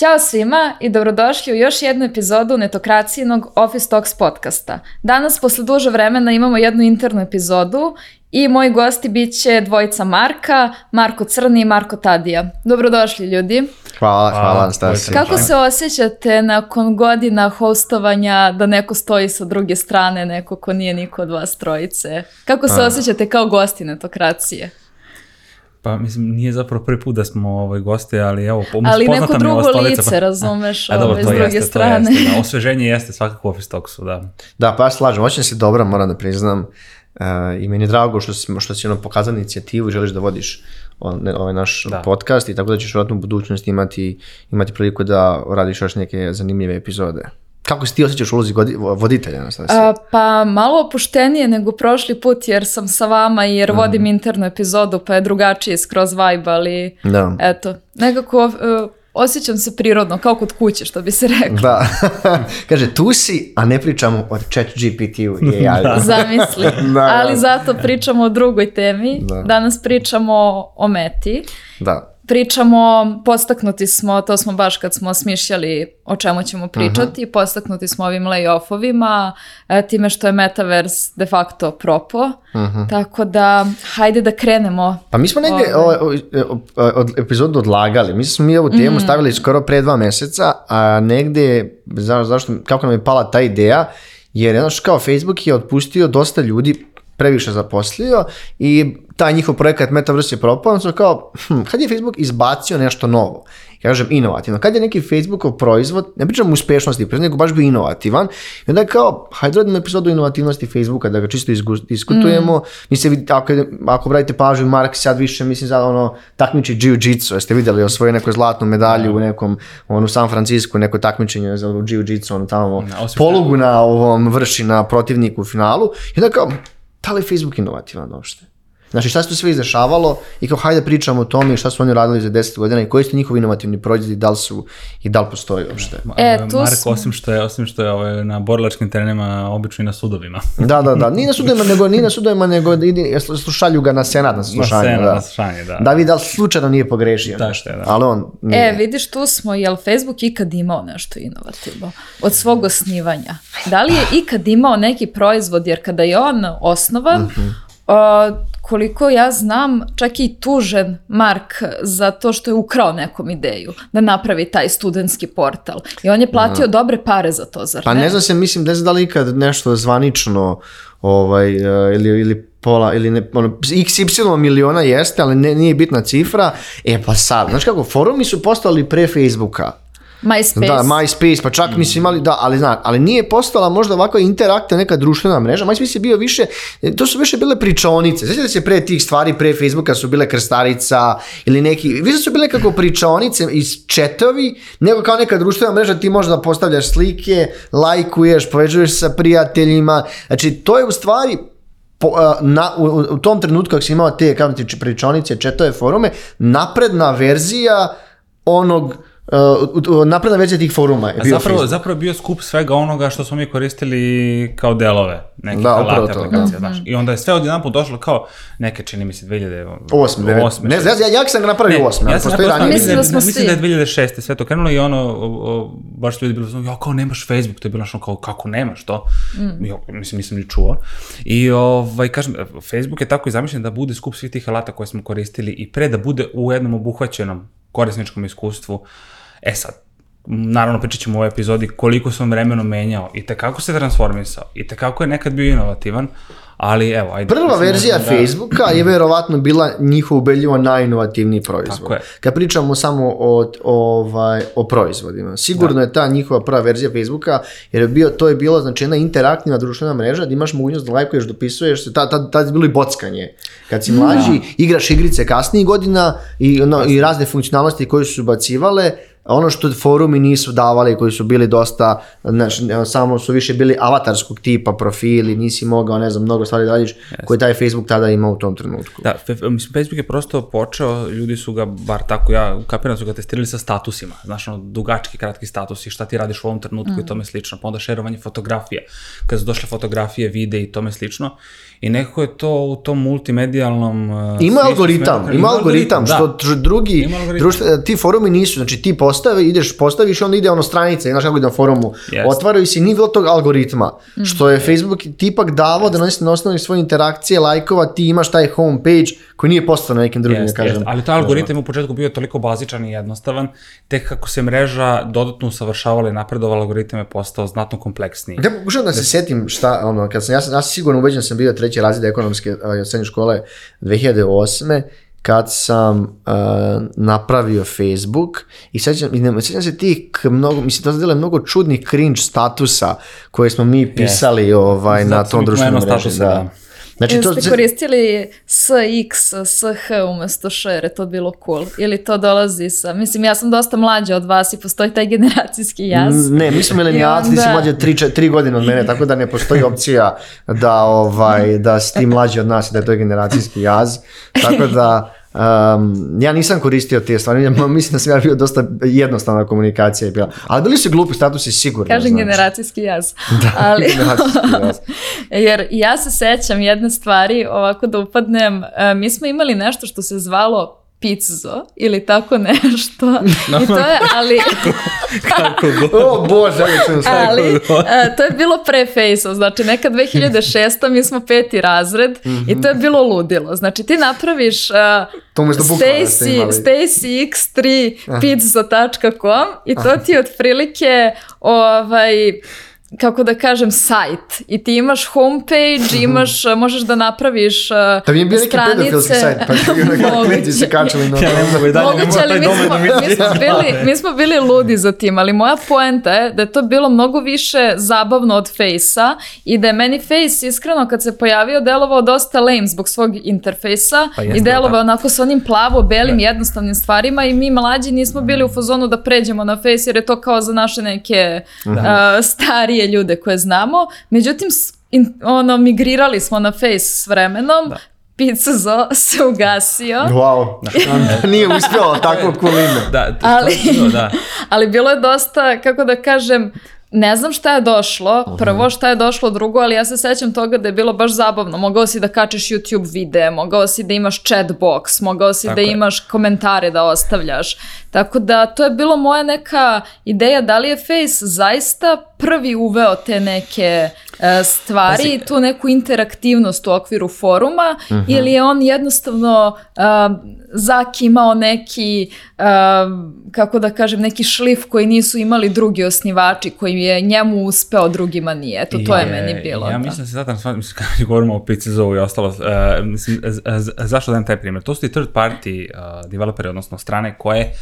Ćao svima i dobrodošli u još jednu epizodu netokracijenog Office Talks podcasta. Danas, posle duže vremena, imamo jednu internu epizodu i moji gosti bit će dvojica Marka, Marko Crni i Marko Tadija. Dobrodošli ljudi. Hvala, hvala Anastasija. Kako se osjećate nakon godina hostovanja da neko stoji sa druge strane, neko ko nije niko od vas trojice? Kako se A. osjećate kao gosti netokracije? Pa mislim, nije zapravo prvi put da smo ovaj, goste, ali evo, poznata mi je Ali neko drugo lice, pa... razumeš, a, ove, dobro, ovaj, s druge jeste, strane. To jeste, da. Osveženje jeste svakako u Office Talksu, da. Da, pa ja slažem, oćem si dobra, moram da priznam. Uh, I meni je drago što si, što si nam pokazala inicijativu i želiš da vodiš on, ovaj naš da. podcast i tako da ćeš vjerojatno u budućnosti imati, imati priliku da radiš još neke zanimljive epizode. Kako se ti osjećaš u ulozi voditelja? Da a, pa malo opuštenije nego prošli put jer sam sa vama i jer mhm. vodim mm. internu epizodu pa je drugačije skroz vibe, ali da. eto, nekako uh, osjećam se prirodno, kao kod kuće što bi se reklo. Da, kaže tu si, a ne pričamo o chat GPT-u i AI. Da. Zamisli, da. ali zato pričamo o drugoj temi. Da. Danas pričamo o meti. Da pričamo, postaknuti smo, to smo baš kad smo smišljali o čemu ćemo pričati, Aha. postaknuti smo ovim layoffovima, e, time što je Metaverse de facto propo, Aha. tako da hajde da krenemo. Pa mi smo negde ovaj. ovaj, e, e, od, epizodu odlagali, mi smo mi ovu temu mm. stavili skoro pre dva meseca, a negde, znaš zašto, kako nam je pala ta ideja, jer znaš što kao Facebook je otpustio dosta ljudi, previše zaposlio i taj njihov projekat Metaverse je propao, ono kao, hm, kad je Facebook izbacio nešto novo, ja kažem inovativno, kad je neki Facebookov proizvod, ne pričam uspešnosti, nego baš bi inovativan, i onda je kao, hajde radimo epizodu inovativnosti Facebooka, da ga čisto diskutujemo, mm. mislim, ako, ako radite pažnju, Mark sad više, mislim, sad ono, takmiči jiu-jitsu, jeste vidjeli osvoju neku zlatnu medalju u nekom, ono, San Francisco, neko takmičenje za jiu-jitsu, ono, tamo, no, polugu na ovom vrši na protivniku u finalu, i onda kao, ale Facebook innovativa nošte. Znači šta se tu sve izdešavalo i kao hajde da pričamo o tome i šta su oni radili za 10 godina i koji su njihovi inovativni proizvodi, da li su i da li postoji uopšte. E, e, tu Marko, smo... osim što je, osim što je ovaj, na borilačkim terenima, obično i na sudovima. da, da, da, ni na sudovima, nego, ni na sudovima, nego idi, slušalju ga na senat, na slušanje. Na senat, da. na slušanje, da. Da vi da li slučajno nije pogrešio. Da, što je, da. Ali on e, nije. E, vidiš, tu smo, jel Facebook ikad imao nešto inovativno od svog osnivanja? Da li je ikad imao neki proizvod, jer kada je on osnovan, mm -hmm koliko ja znam, čak i tužen Mark za to što je ukrao nekom ideju da napravi taj studentski portal. I on je da. platio Aha. dobre pare za to, zar pa ne? Pa ne znam se, mislim, ne znam da li ikad nešto zvanično ovaj, e, ili, ili pola ili ne, ono, XY miliona jeste, ali ne, nije bitna cifra. E pa sad, znaš kako, forumi su postali pre Facebooka. MySpace. Da, MySpace, pa čak mm. nisu imali, da, ali zna, ali nije postala možda ovako interakta neka društvena mreža. MySpace je bio više, to su više bile pričonice. pričaonice. da se pre tih stvari, pre Facebooka su bile krstarica ili neki, više su bile kako pričonice iz četovi, nego kao neka društvena mreža, ti možda postavljaš slike, lajkuješ, povežuješ sa prijateljima. Znači, to je u stvari po, e, na, u, u, tom trenutku kako si imao te, kako ti pričonice, četove, forume, napredna verzija onog uh, napravna veća tih foruma. Je bio zapravo, Facebook. zapravo bio skup svega onoga što smo mi koristili kao delove. Neke da, alate, aplikacije, da. Znaš. I onda je sve odjedan put došlo kao neke čini mi se 2008. 8, ne, znam, ja, ja sam ga napravio ne, 8. Ja, ja sam napravio, mislim, da, mislim da je 2006. sve to krenulo i ono, o, o, baš ljudi bilo znao, ja kao nemaš Facebook, to je bilo našo kao kako nemaš to. Mm. Ja, mislim, nisam ni čuo. I ovaj, kažem, Facebook je tako i zamišljen da bude skup svih tih alata koje smo koristili i pre da bude u jednom obuhvaćenom korisničkom iskustvu uh, E sad, naravno pričat ćemo u ovoj epizodi koliko se on vremeno menjao i te kako se transformisao i te kako je nekad bio inovativan, ali evo, ajde. Prva verzija da... Facebooka je verovatno bila njihov ubedljivo najinovativniji proizvod. Tako je. Kad pričamo samo o, ovaj, o proizvodima, sigurno da. je ta njihova prva verzija Facebooka, jer je bio, to je bila znači jedna interaktivna društvena mreža gdje imaš mogućnost da lajkuješ, dopisuješ, se, tad, ta, ta je bilo i bockanje. Kad si da. mlađi, da. igraš igrice kasnijih godina i, ono, i razne funkcionalnosti koje su bacivale, ono što forumi nisu davali koji su bili dosta, znači, samo su više bili avatarskog tipa profili, nisi mogao, ne znam, mnogo stvari da koji taj Facebook tada imao u tom trenutku. Da, mislim, Facebook je prosto počeo, ljudi su ga, bar tako ja, kapiram su ga testirali sa statusima, znaš, ono, dugački, kratki statusi, šta ti radiš u ovom trenutku mm. i tome slično, pa onda šerovanje fotografija, kad su došle fotografije, vide i tome slično. I nekako je to u tom multimedijalnom... E, ima algoritam, da. ima algoritam, da. što drugi, ima Društve, ti forumi nisu, znači ti postavi, ideš, postaviš i onda ide ono stranica, znaš kako ide na forumu, yes. otvaraju se nivo tog algoritma, mm. što je Facebook tipak davao yes. da nosi na osnovi svoje interakcije, lajkova, ti imaš taj homepage koji nije postao na nekim drugim, yes, da ja kažem. Yes. Ali taj algoritam u početku bio toliko bazičan i jednostavan, tek kako se mreža dodatno usavršavala i napredovala, algoritam je postao znatno kompleksniji. Da, pokušam da se setim šta, ono, kad sam, ja sam, ja sam sigurno ubeđen da sam bio treći treći razred ekonomske srednje škole 2008 kad sam uh, napravio Facebook i sećam, sećam se tih mnogo, mislim da zadele mnogo čudnih cringe statusa koje smo mi pisali yes. ovaj, Zato na tom društvenom mreži. Statusa, da. da. Znači, to... ste koristili SX, SH umesto šer, to bilo cool. Ili to dolazi sa... Mislim, ja sam dosta mlađa od vas i postoji taj generacijski jaz. Ne, mi smo milenijalci, onda... ti si mlađa 3 godine od mene, tako da ne postoji opcija da, ovaj, da si ti mlađi od nas i da je to generacijski jaz. Tako da... Um, ja nisam koristio te stvari, ja mislim da sam ja bio dosta jednostavna komunikacija je bila. Ali bili su glupi statusi sigurno. Kažem znači. generacijski jaz. Da, ali, generacijski jaz. jer ja se sećam jedne stvari, ovako da upadnem, ehm, mi smo imali nešto što se zvalo pizzo ili tako nešto. I to je, ali... Kako god. O bože, ali sam ali, a, to je bilo pre fejsa, znači neka 2006. mi smo peti razred mm -hmm. i to je mhm. bilo ludilo. Znači ti napraviš e, to uh, Stacy, Stacy x3 pizza.com i to ti je otprilike ovaj, kako da kažem, sajt. I ti imaš homepage, mhm. imaš, e, možeš da napraviš uh, Da bi im bio neki pedofilski sajt, pa klinci se kačali na ja, Moguće, ali da mi smo, mi, smo bili, da. mi smo bili ludi za tim, ali moja poenta je da je to bilo mnogo više zabavno od Face-a i da je meni Face iskreno kad se pojavio delovao dosta lame zbog svog interfejsa pa i da. delovao da. onako sa onim plavo-belim da. jednostavnim stvarima i mi mlađi nismo bili u mhm. fazonu da pređemo na Face jer je to kao za naše neke da. uh, starije starije ljude koje znamo, međutim in, ono migrirali smo na face s vremenom. Da. Pizza Zo se ugasio. Wow, nije uspjela tako kulina. Da, to, ali, to je da. ali bilo je dosta, kako da kažem, Ne znam šta je došlo, prvo šta je došlo, drugo, ali ja se sećam toga da je bilo baš zabavno. Mogao si da kačeš YouTube videe, mogao si da imaš chat box, mogao si da Tako da je. imaš komentare da ostavljaš. Tako da to je bilo moja neka ideja da li je Face zaista prvi uveo te neke E, stvari, Pazi. tu neku interaktivnost u okviru foruma uh mhm. -huh. ili je on jednostavno uh, Zak imao neki, uh, kako da kažem, neki šlif koji nisu imali drugi osnivači, koji je njemu uspeo, drugima nije. Eto, to je, je meni bilo. Ja da. mislim da se zatim, kada govorimo o Pizzovu i ostalo, uh, mislim, zašto dajem taj primjer? To su i third party uh, developeri, odnosno strane koje uh,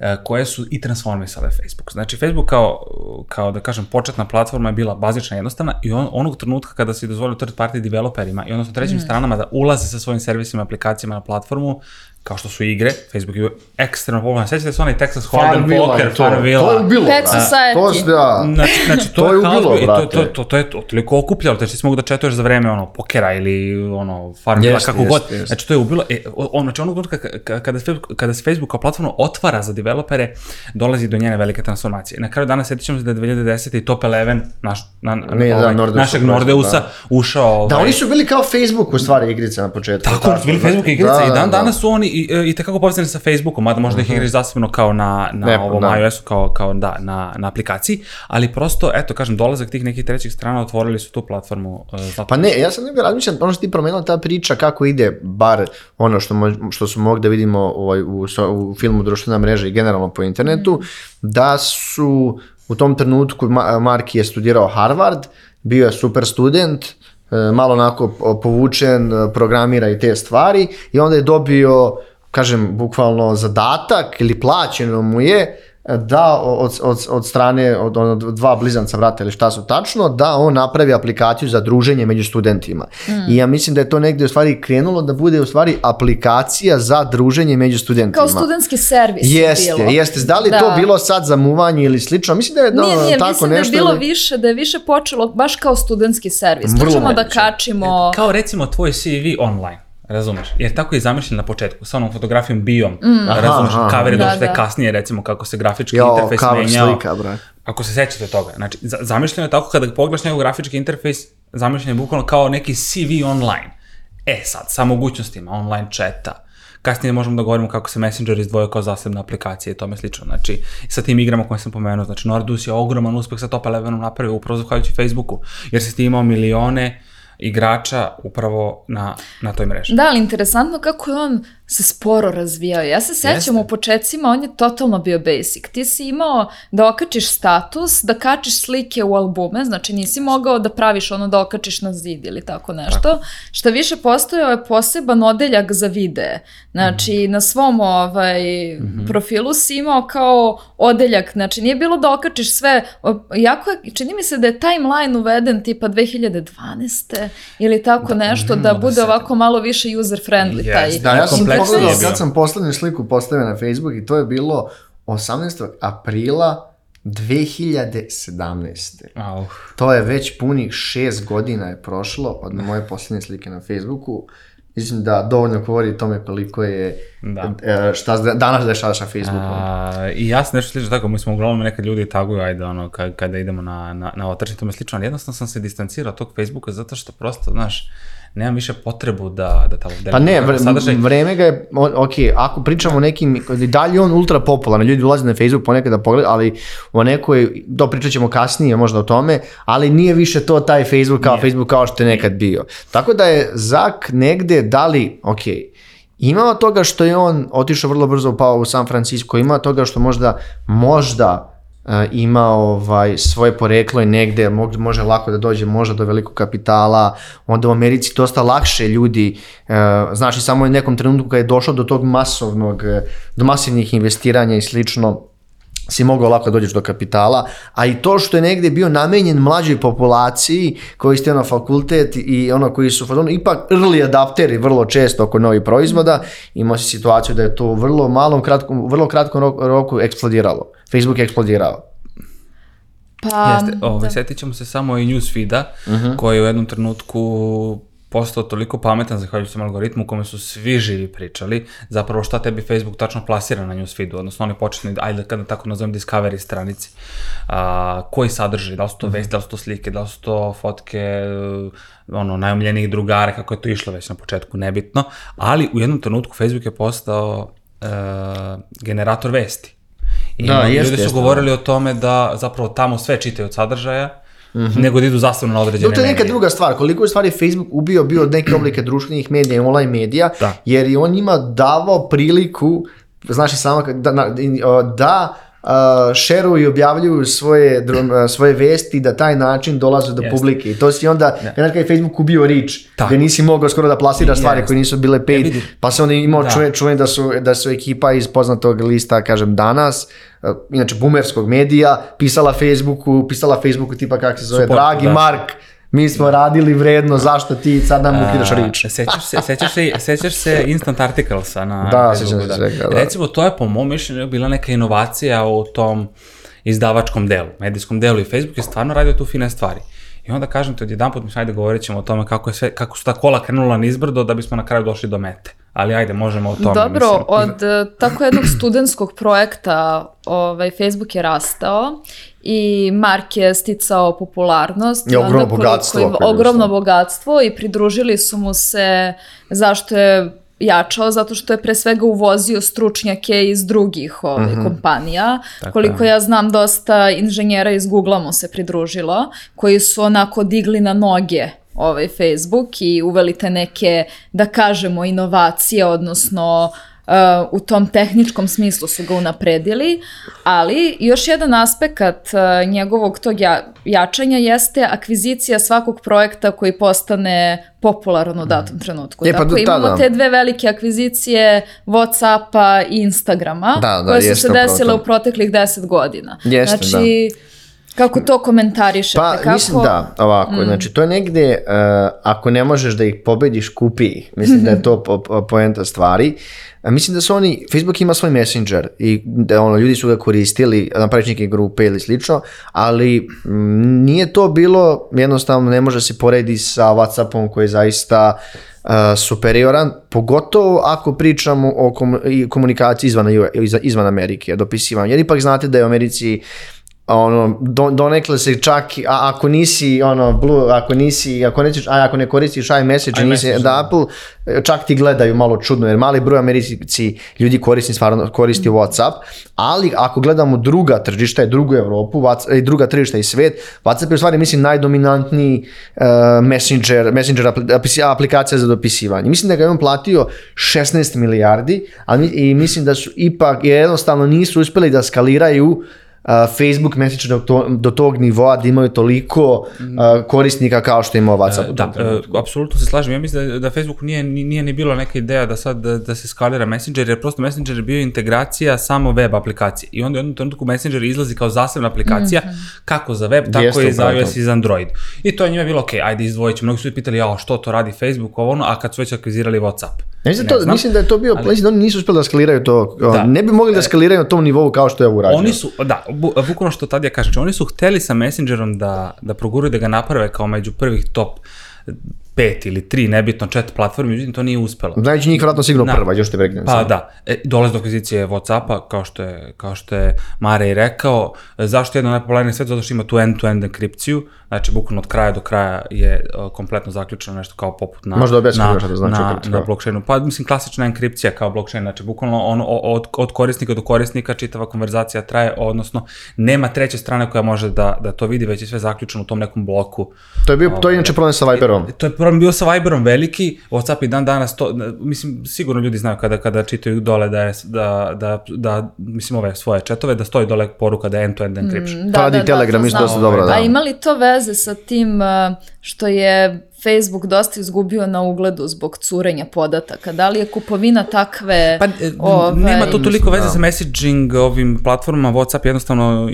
E, koje su i transformisale Facebook. Znači, Facebook kao, kao da kažem, početna platforma je bila bazična jednostavna i on, onog trenutka kada se dozvolio third party developerima i odnosno trećim mm. stranama da ulaze sa svojim servisima, aplikacijama na platformu, kao što su igre, Facebook je ekstremno popularno. Sećate se onaj Texas Hold'em Poker, Farmville. To je ubilo, brate. To, je, da. znači, znači, to, to je, ubilo, brate. To, to, to, to je toliko okupljalo, znači ti si mogu da četuješ za vreme ono, pokera ili ono, Farmville, kako jest, god. Jest. Znači to je ubilo. E, on, znači onog trenutka kada, se, kada se Facebook kao platforma otvara za developere, dolazi do njene velike transformacije. Na kraju dana setit ćemo se da 2010. i Top 11 naš, na, ne, da, ovaj, da, Nordeus, našeg Nordeusa da. ušao. Ovaj, da, oni su bili kao Facebook u stvari igrice na početku. Tako, su bili Facebook igrice da, i da, dan da. danas su oni i, e, i tekako povezane sa Facebookom, mada možda uh -huh. ih mhm. igraš zasebno kao na, na ne, ovom da. iOS-u, kao, kao da, na, na aplikaciji, ali prosto, eto, kažem, dolazak tih nekih trećih strana otvorili su tu platformu. Uh, Pa ne, ja sam nego razmišljam, ono što ti promenila ta priča, kako ide, bar ono što, mo, što smo mogli da vidimo ovaj, u, u filmu Društvena mreža i generalno po internetu, mhm. da su u tom trenutku Mark je studirao Harvard, bio je super student, E, malo onako povučen, e, programira i te stvari i onda je dobio, kažem, bukvalno zadatak ili plaćeno mu je da od, od, od strane od, od dva blizanca vrata ili šta su tačno, da on napravi aplikaciju za druženje među studentima. Mm. I ja mislim da je to negde u stvari krenulo da bude u stvari aplikacija za druženje među studentima. Kao studentski servis jeste, bilo. Jeste, da li da. to bilo sad za muvanje ili slično? Mislim da je da, nije, nije, tako mislim nešto. da je bilo ili... više, da je više počelo baš kao studentski servis. Vrlo Počemo da kačimo... Kao recimo tvoj CV online Razumeš? Jer tako je zamišljen na početku, sa onom fotografijom biom. Mm. Aha, razumeš? Aha, cover je došlo da, da. kasnije, recimo, kako se grafički jo, interfejs menjao. slika, bra. Ako se sećate toga. Znači, zamišljeno je tako kada pogledaš njegov grafički interfejs, zamišljen je bukvalno kao neki CV online. E sad, sa mogućnostima online četa, kasnije možemo da govorimo kako se Messenger izdvojio kao zasebna aplikacija i tome slično. Znači, sa tim igrama koje sam pomenuo, znači Nordus je ogroman uspeh sa Top 11 napravio upravo zahvaljujući Facebooku, jer se ti imao milione uh, igrača upravo na, na toj mreži. Da, ali interesantno kako je on se sporo razvijao. Ja se sećam Jeste. u početcima, on je totalno bio basic. Ti si imao da okačiš status, da kačiš slike u albume, znači nisi mogao da praviš ono da okačiš na zid ili tako nešto. Tako. Šta više postojao je poseban odeljak za videe. Znači mm -hmm. na svom ovaj, mm -hmm. profilu si imao kao odeljak, znači nije bilo da okačiš sve. Jako je, čini mi se da je timeline uveden tipa 2012. ili tako da, nešto, mm, da, da bude da se... ovako malo više user friendly yes. taj da, ja pogledao kad sam poslednju sliku postavio na Facebook i to je bilo 18. aprila 2017. Au. To je već punih šest godina je prošlo od moje poslednje slike na Facebooku. Mislim da dovoljno govori tome koliko je da. E, šta danas dešavaš na Facebooku. A, I ja sam nešto slično tako, mi smo uglavnom nekad ljudi taguju, ajde ono, kada idemo na, na, na otrče, to slično, ali jednostavno sam se distancirao od tog Facebooka zato što prosto, znaš, nemam više potrebu da, da tamo delim. Pa ne, vre, sadržaj... vreme ga je, on, ok, ako pričamo o nekim, da li je on ultra popularan, ljudi ulaze na Facebook ponekad da pogledaju, ali o nekoj, to pričat ćemo kasnije možda o tome, ali nije više to taj Facebook kao nije. Facebook kao što je nekad bio. Tako da je Zak negde, da li, ok, imao toga što je on otišao vrlo brzo Pao u San Francisco, ima toga što možda, možda E, ima ovaj, svoje poreklo i negde, može lako da dođe možda do velikog kapitala, onda u Americi dosta lakše ljudi, e, znaš i samo u nekom trenutku kada je došlo do tog masovnog, do masivnih investiranja i slično, si mogao lako da dođeš do kapitala, a i to što je negde bio namenjen mlađoj populaciji koji ste na fakultet i ono koji su ono, ipak early adapteri vrlo često oko novih proizvoda, imao si situaciju da je to u vrlo malom kratkom, vrlo kratkom roku eksplodiralo. Facebook je eksplodirao. Pa, Jeste, da. ovaj, da. setit ćemo se samo i newsfeeda, uh -huh. koji je u jednom trenutku postao toliko pametan zahvaljujući svom algoritmu u kome su svi živi pričali zapravo šta tebi Facebook tačno plasira na newsfeedu, odnosno oni početni, ajde kada tako nazovem discovery stranici, a, koji sadrži, da li su to vesti, da li su to slike, da li su to fotke, ono, najomljenijih drugara, kako je to išlo već na početku, nebitno, ali u jednom trenutku Facebook je postao e, generator vesti. I da, ljudi jeste, su govorili jeste. Da. o tome da zapravo tamo sve čitaju od sadržaja, Mm -hmm. nego da idu zastavno na određene medije. to je neka medije. druga stvar, koliko je stvari Facebook ubio bio od neke oblike društvenih medija i online medija, da. jer je on ima davao priliku, znaš i sama, da, da šeruju i objavljuju svoje, drum, svoje vesti da taj način dolaze do Jeste. publike. I to si onda, da. jedan je Facebook ubio rič, gdje nisi mogao skoro da plasira Jeste. stvari koje nisu bile e, paid, e, pa se onda imao da. čujem čuje da, su, da su ekipa iz poznatog lista, kažem, danas, inače bumerskog medija, pisala Facebooku, pisala Facebooku tipa kako se zove, Support, Dragi da. Mark, mi smo da. radili vredno, zašto ti sad nam ukiraš rič? Sećaš se, sećaš se, sećaš se instant articlesa na da, Facebooku? Da, da. Recimo, to je po mom mišljenju bila neka inovacija u tom izdavačkom delu, medijskom delu i Facebook je stvarno radio tu fine stvari. I onda kažem ti odjedan put, mi ajde govorit ćemo o tome kako, je sve, kako su ta kola krenula nizbrdo da bismo na kraju došli do mete ali ajde, možemo o tome. Dobro, mislim. od e, tako jednog studentskog projekta ovaj, Facebook je rastao i Mark je sticao popularnost. I ogromno bogatstvo. Koliko, ogromno bogatstvo i pridružili su mu se zašto je jačao zato što je pre svega uvozio stručnjake iz drugih ovaj, mm -hmm. kompanija. Tako Koliko ja znam, dosta inženjera iz Google mu se pridružilo, koji su onako digli na noge ovaj Facebook i uvelite neke, da kažemo, inovacije, odnosno uh, u tom tehničkom smislu su ga unapredili, ali još jedan aspekt uh, eh, njegovog tog ja, jačanja jeste akvizicija svakog projekta koji postane popularan u mm. datom trenutku. E, pa Tako dakle, da, imamo tada. te dve velike akvizicije Whatsappa i Instagrama da, da, koje su se desile problem. u proteklih deset godina. Jeste, znači, da Kako to komentarišete? Pa, Kako... mislim da, ovako, mm. znači to je negde, uh, ako ne možeš da ih pobediš, kupi ih. Mislim da je to po, po, poenta stvari. A mislim da su oni, Facebook ima svoj messenger i da ono, ljudi su ga koristili, napraviš neke grupe ili slično, ali m, mm, nije to bilo, jednostavno ne može se poredi sa Whatsappom koji je zaista uh, superioran, pogotovo ako pričamo o komunikaciji izvan, izvan Amerike, dopisivanju, jer ipak znate da je u Americi uh, ono, do, donekle se čak, a, ako nisi, ono, blue, ako nisi, ako nećeš, a ako ne koristiš iMessage, nisi da Apple, eh, čak ti gledaju malo čudno, jer mali broj Americi ljudi koristi, stvarno, koristi WhatsApp, ali ako gledamo druga tržišta i drugu Evropu, i druga tržišta i svet, WhatsApp je u stvari, mislim, najdominantniji uh, messenger, messenger aplikacija za dopisivanje. Mislim da ga je on platio 16 milijardi, ali, i mislim da su ipak, jednostavno nisu uspeli da skaliraju Facebook Messenger do, to, do tog nivoa da imaju toliko mhm. korisnika kao što ima WhatsApp. E, da, da apsolutno se slažem. Ja mislim da, da Facebooku nije, nije ni bila neka ideja da sad da, da se skalira Messenger, jer prosto Messenger je bio integracija samo web aplikacije. I onda u jednom trenutku Messenger izlazi kao zasebna aplikacija, mm -hmm. kako za web, tako Jeste, i za iOS i za Android. I to je njima bilo, ok, ajde izdvojit ćemo. Mnogi su pitali, jao, što to radi Facebook, ovo ono, a kad su već akvizirali WhatsApp. Ne znam, da to, znam, mislim da je to bio, ali, mislim da oni nisu uspeli da skaliraju to, da, ne bi mogli da e. skaliraju na tom nivou kao što je ovo urađeno. Oni su, da, bu, bukvalno što tad ja kažem, znači, oni su hteli sa Messengerom da, da proguraju da ga naprave kao među prvih top pet ili tri, nebitno, chat platformi, međutim to nije uspelo. Znači njih vratno sigurno prva, još te prekinem. Pa sam. da, e, dolazi do akvizicije Whatsappa, kao što je, kao što je Mare i rekao, e, zašto je jedna najpopularnija svet, zato što ima tu end-to-end enkripciju, Znači, bukvalno od kraja do kraja je uh, kompletno zaključeno nešto kao poput na... Možda objasniš na, šta da znači na, kriptu, na blockchainu. Pa, mislim, klasična enkripcija kao blockchain, znači, bukvalno ono od, od korisnika do korisnika čitava konverzacija traje, odnosno, nema treće strane koja može da, da to vidi, već je sve zaključeno u tom nekom bloku. To je, bio, to je ovaj, inače problem sa Viberom. To je problem bio sa Viberom veliki, WhatsApp i dan danas to, mislim, sigurno ljudi znaju kada, kada čitaju dole da je, da, da, da, mislim, ove svoje četove, da stoji dole poruka da end-to-end encryption. Mm, pa da, da, da, da, Telegram da, isto dosta dobro, pa da. A imali to veze veze sa tim uh, što je Facebook dosta izgubio na ugledu zbog curenja podataka. Da li je kupovina takve... Pa, ove... Ovaj, nema to toliko veze da. sa messaging ovim platformama. WhatsApp jednostavno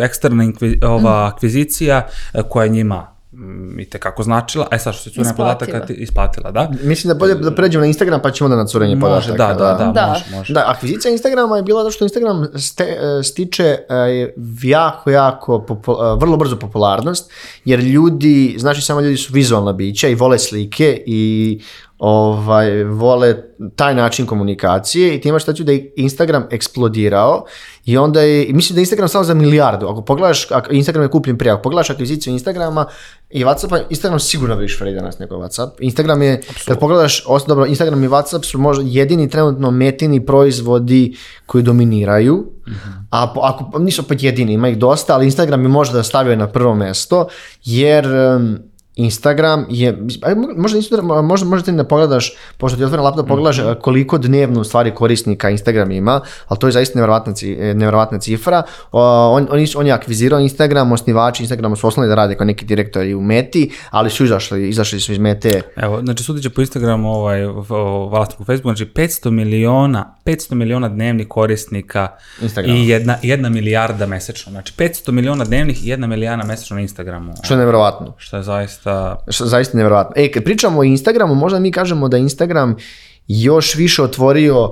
e, eksterna ova, mhm. akvizicija e, koja njima Mm, i kako značila. E sad što se curenja podataka ti isplatila, da? Mislim da bolje da pređemo na Instagram pa ćemo da na curenje može, podataka. Da, da, da, da, da, može, može. Da, akvizicija Instagrama je bila da što Instagram ste, e, stiče e, jako, jako, popu, e, vrlo brzo popularnost, jer ljudi, znači samo ljudi su vizualna bića i vole slike i ovaj, vole taj način komunikacije i tima imaš taču da je Instagram eksplodirao i onda je, mislim da je Instagram samo za milijardu, ako pogledaš, ako Instagram je kupljen prije, ako pogledaš akviziciju Instagrama i Whatsappa, Instagram sigurno više fredi danas nego Whatsapp. Instagram je, Absolut. kad pogledaš, os, dobro, Instagram i Whatsapp su možda jedini trenutno metini proizvodi koji dominiraju, uh mhm. -huh. a po, ako, nisu opet jedini, ima ih dosta, ali Instagram je možda stavio na prvo mesto, jer um, Instagram je, možda, Instagram, možda, možda ti ne pogledaš, pošto ti otvorim laptop, pogledaš mhm. e, koliko dnevno stvari korisnika Instagram ima, ali to je zaista nevjerovatna e, cifra. On, on, on je akvizirao Instagram, osnivači Instagrama su osnovni da rade kao neki direktori u meti, ali su izašli, izašli su iz mete. Evo, znači sudiće po Instagramu, ovaj, vlastnog Facebooku, znači 500 miliona, 500 miliona dnevnih korisnika Instagram. i jedna, jedna milijarda mesečno. Znači 500 miliona dnevnih i jedna milijarda mesečno na Instagramu. Što je nevjerovatno. Što je zaista Šta... zaista nevjerojatno. E, kad pričamo o Instagramu, možda mi kažemo da Instagram još više otvorio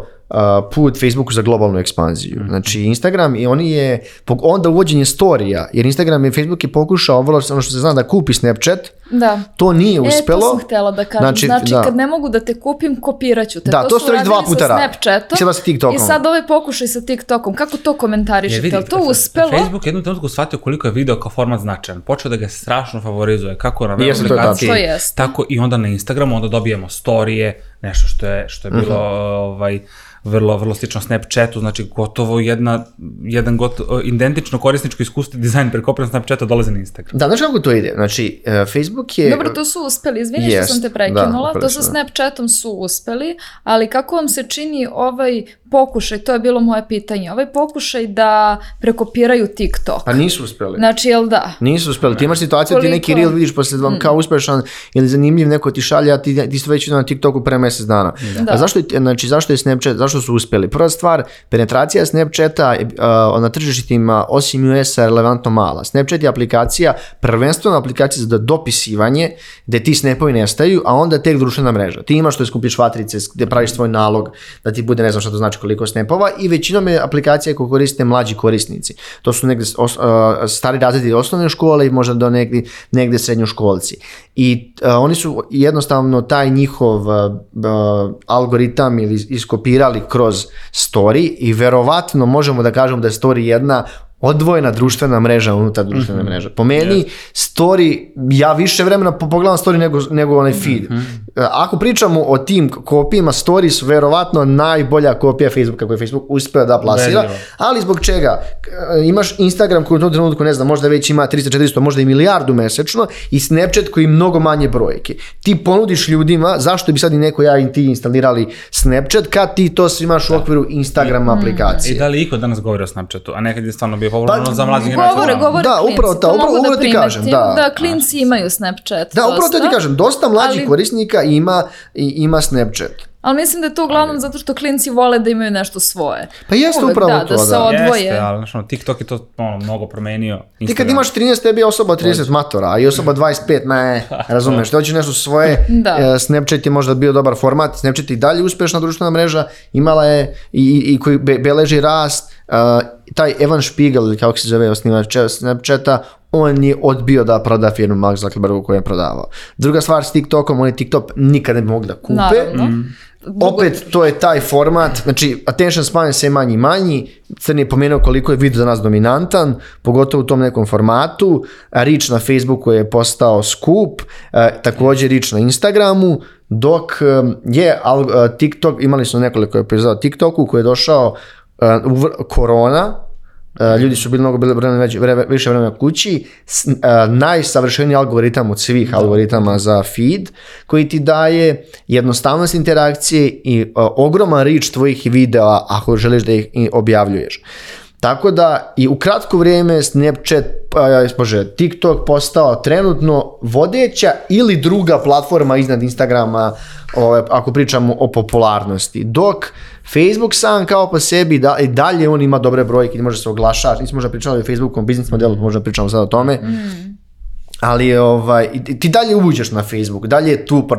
put Facebooku za globalnu ekspanziju. Mhm. Znači Instagram i oni je, onda uvođenje storija, jer Instagram i Facebook je pokušao vrlo, ono što se zna da kupi Snapchat, da. to nije uspelo. E, to sam htjela da kažem. Znači, znači da. kad ne mogu da te kupim, kopiraću te. Da, to, to su radili dva puta da sa Snapchatom i, sad TikTokom. i sad ovaj pokušaj sa TikTokom. Kako to komentarišete? Je to uspelo? Facebook jednom trenutku shvatio koliko je video kao format značajan. Počeo da ga strašno favorizuje, kako na web aplikaciji, tako i onda na Instagramu, onda dobijemo storije, nešto što je, što je mhm. bilo mm -hmm. ovaj, vrlo, vrlo slično Snapchatu, znači gotovo jedna, jedan gotovo, e, identično korisničko iskustvo dizajn preko opera Snapchata dolaze na Instagram. Da, znaš kako to ide? Znači, e, Facebook je... Dobro, to su uspeli, izvini yes, što sam te prekinula, da, to sa Snapchatom su uspeli, ali kako vam se čini ovaj pokušaj, to je bilo moje pitanje, ovaj pokušaj da prekopiraju TikTok. Pa nisu uspeli. Znači, jel da? Nisu uspeli. Ne. Ti imaš situaciju Koliko? ti neki reel vidiš posle vam mm. kao uspešan ili zanimljiv neko ti šalje, a ti, ti ste već na TikToku pre mesec dana. Da. A zašto, znači, zašto je Snapchat, zašto su uspeli? Prva stvar, penetracija Snapchata uh, na tržištima osim US-a je relevantno mala. Snapchat je aplikacija, prvenstveno aplikacija za dopisivanje, gde ti snapovi nestaju, a onda tek društvena mreža. Ti imaš što je skupiš vatrice, gde praviš svoj nalog, da ti bude ne znam šta to znači koliko snapova i većinom je aplikacija koju koriste mlađi korisnici. To su negde os, stari razredi osnovne škole i možda do negde, negde srednjoškolci. I a, oni su jednostavno taj njihov a, algoritam ili iskopirali kroz story i verovatno možemo da kažemo da je story jedna odvojena društvena mreža unutar mhm. društvene mm -hmm. mreže. Po meni yes. story, ja više vremena pogledam story nego, nego onaj mhm. feed. Mm -hmm. Ako pričamo o tim kopijima, story su verovatno najbolja kopija Facebooka koju je Facebook uspeo da plasira, ali zbog čega? E, imaš Instagram koji u tom trenutku, ne znam, možda već ima 300-400, možda i milijardu mesečno i Snapchat koji mnogo manje brojke. Ti ponudiš ljudima, zašto bi sad i neko ja i ti instalirali Snapchat kad ti to imaš u da. okviru Instagram I, mhm. aplikacije. I da li iko danas govori o Snapchatu, a nekad je stvarno bio govore pa, ono za mlađu generaciju. Govore, govore da, klinci, upravo ta, upravo, upravo da ti kažem. Da, da klinci da. imaju Snapchat. Da, dosta, upravo to ti kažem, dosta mlađih korisnika ima, i, ima Snapchat. Ali mislim da je to uglavnom ali... zato što klinci vole da imaju nešto svoje. Pa jeste Uvek, upravo da, da to, da. Da se odvoje. Jeste, ali znaš, TikTok je to ono, mnogo promenio. Instagram. Ti kad imaš 13, tebi je osoba 30 matora, a i osoba 25, ne, razumeš, ti hoćeš nešto svoje, da. E, Snapchat je možda bio dobar format, Snapchat i dalje uspešna društvena mreža, imala je i, i, i koji beleži rast, taj Evan Spiegel, ili kako se zove osnivač Snapchata, on je odbio da proda firmu Mark Zuckerbergu koju je prodavao. Druga stvar s TikTokom, oni TikTok nikad ne bi mogli da kupe. Naravno. Mhm. Opet, to je taj format, znači attention span je sve manji i manji, Crni je pomenuo koliko je video danas dominantan, pogotovo u tom nekom formatu, reach na Facebooku je postao skup, također reach na Instagramu, dok um, je TikTok, imali smo nekoliko epizoda TikToku koji je došao uh, korona, uh, mhm. ljudi su bili mnogo bili vremena, već, vre, više vremena kući, S, uh, najsavršeniji algoritam od svih da. algoritama za feed koji ti daje jednostavnost interakcije i uh, ogroman rič tvojih videa ako želiš da ih objavljuješ. Tako da i u kratko vrijeme Snapchat, pa, bože, TikTok postao trenutno vodeća ili druga platforma iznad Instagrama, ovaj, ako pričamo o popularnosti. Dok Facebook sam kao po sebi da, i dalje on ima dobre brojke, može se oglašaš, nismo možda pričali o Facebookom biznis modelu, možda pričamo sad o tome. Mm ali ovaj, ti dalje uđeš na Facebook, dalje je tu, pa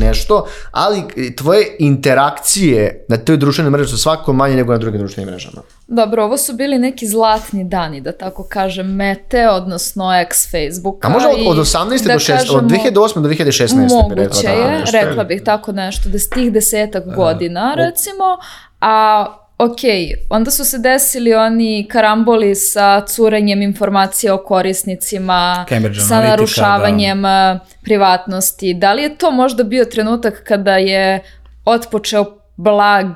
nešto, ali tvoje interakcije na toj društvenoj mreži su svako manje nego na drugim društvenim mrežama. Dobro, ovo su bili neki zlatni dani, da tako kažem, mete, odnosno ex Facebooka. A možda od, od 18. Da do 6, kažemo, od 2008. do 2016. Moguće rekla, da, je, rekla bih tako nešto, da s tih desetak e, godina, recimo, a Ok, onda su se desili oni karamboli sa curenjem informacija o korisnicima, sa narušavanjem da. Eh, privatnosti. Da li je to možda bio trenutak kada je otpočeo blag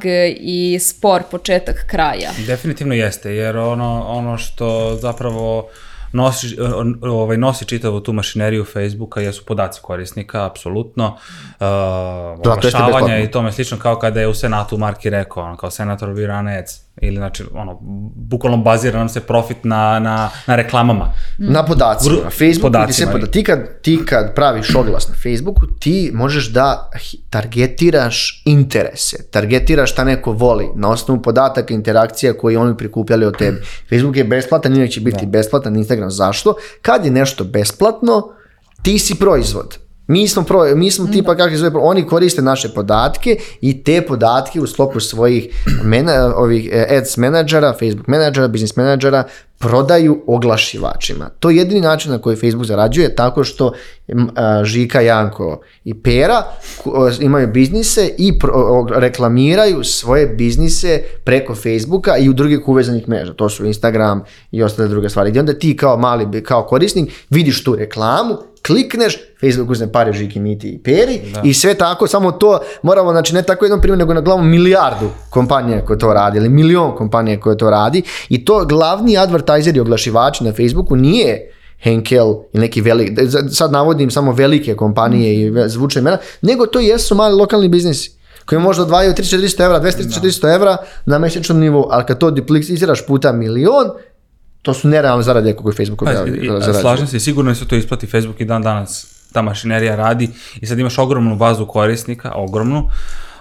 i spor početak kraja? Definitivno jeste, jer ono, ono što zapravo uh, nosi, ovaj, nosi čitavu tu mašineriju Facebooka, jesu podaci korisnika, apsolutno, uh, oglašavanja i tome slično, kao kada je u Senatu Marki rekao, ono, kao senator Viranec, ili znači ono bukvalno bazira nam se profit na na na reklamama na podacima na Facebooku podacima, se poda ti kad ti kad praviš oglas na Facebooku ti možeš da targetiraš interese targetiraš šta neko voli na osnovu podataka interakcija koje oni prikupljali od tebe Facebook je besplatan inače će biti da. besplatan Instagram zašto kad je nešto besplatno ti si proizvod Mi smo, pro, mi smo tipa da. kakvi zove, oni koriste naše podatke i te podatke u sklopu svojih mena, ovih e, ads menadžera, Facebook menadžera, business menadžera prodaju oglašivačima. To je jedini način na koji Facebook zarađuje tako što e, Žika, Janko i Pera e, imaju biznise i reklamiraju svoje biznise preko Facebooka i u drugih uvezanih mreža. To su Instagram i ostale druge stvari. Gdje onda ti kao mali, kao korisnik vidiš tu reklamu klikneš, Facebook uzme pare Žiki, Miti i Peri da. i sve tako, samo to moramo, znači ne tako jednom primjeru, nego na glavu milijardu kompanije koje to radi ili milion kompanije koje to radi i to glavni advertiser i oglašivači na Facebooku nije Henkel i neki veliki, sad navodim samo velike kompanije i zvučne imena, nego to jesu mali lokalni biznisi koji možda odvajaju 300-400 evra, 200-400 da. evra na mesečnom nivou, ali kad to dupliciraš puta milion, to su nerealne zarade koje Facebook objavi. Slažem se i sigurno se to isplati Facebook i dan danas ta mašinerija radi i sad imaš ogromnu bazu korisnika, ogromnu,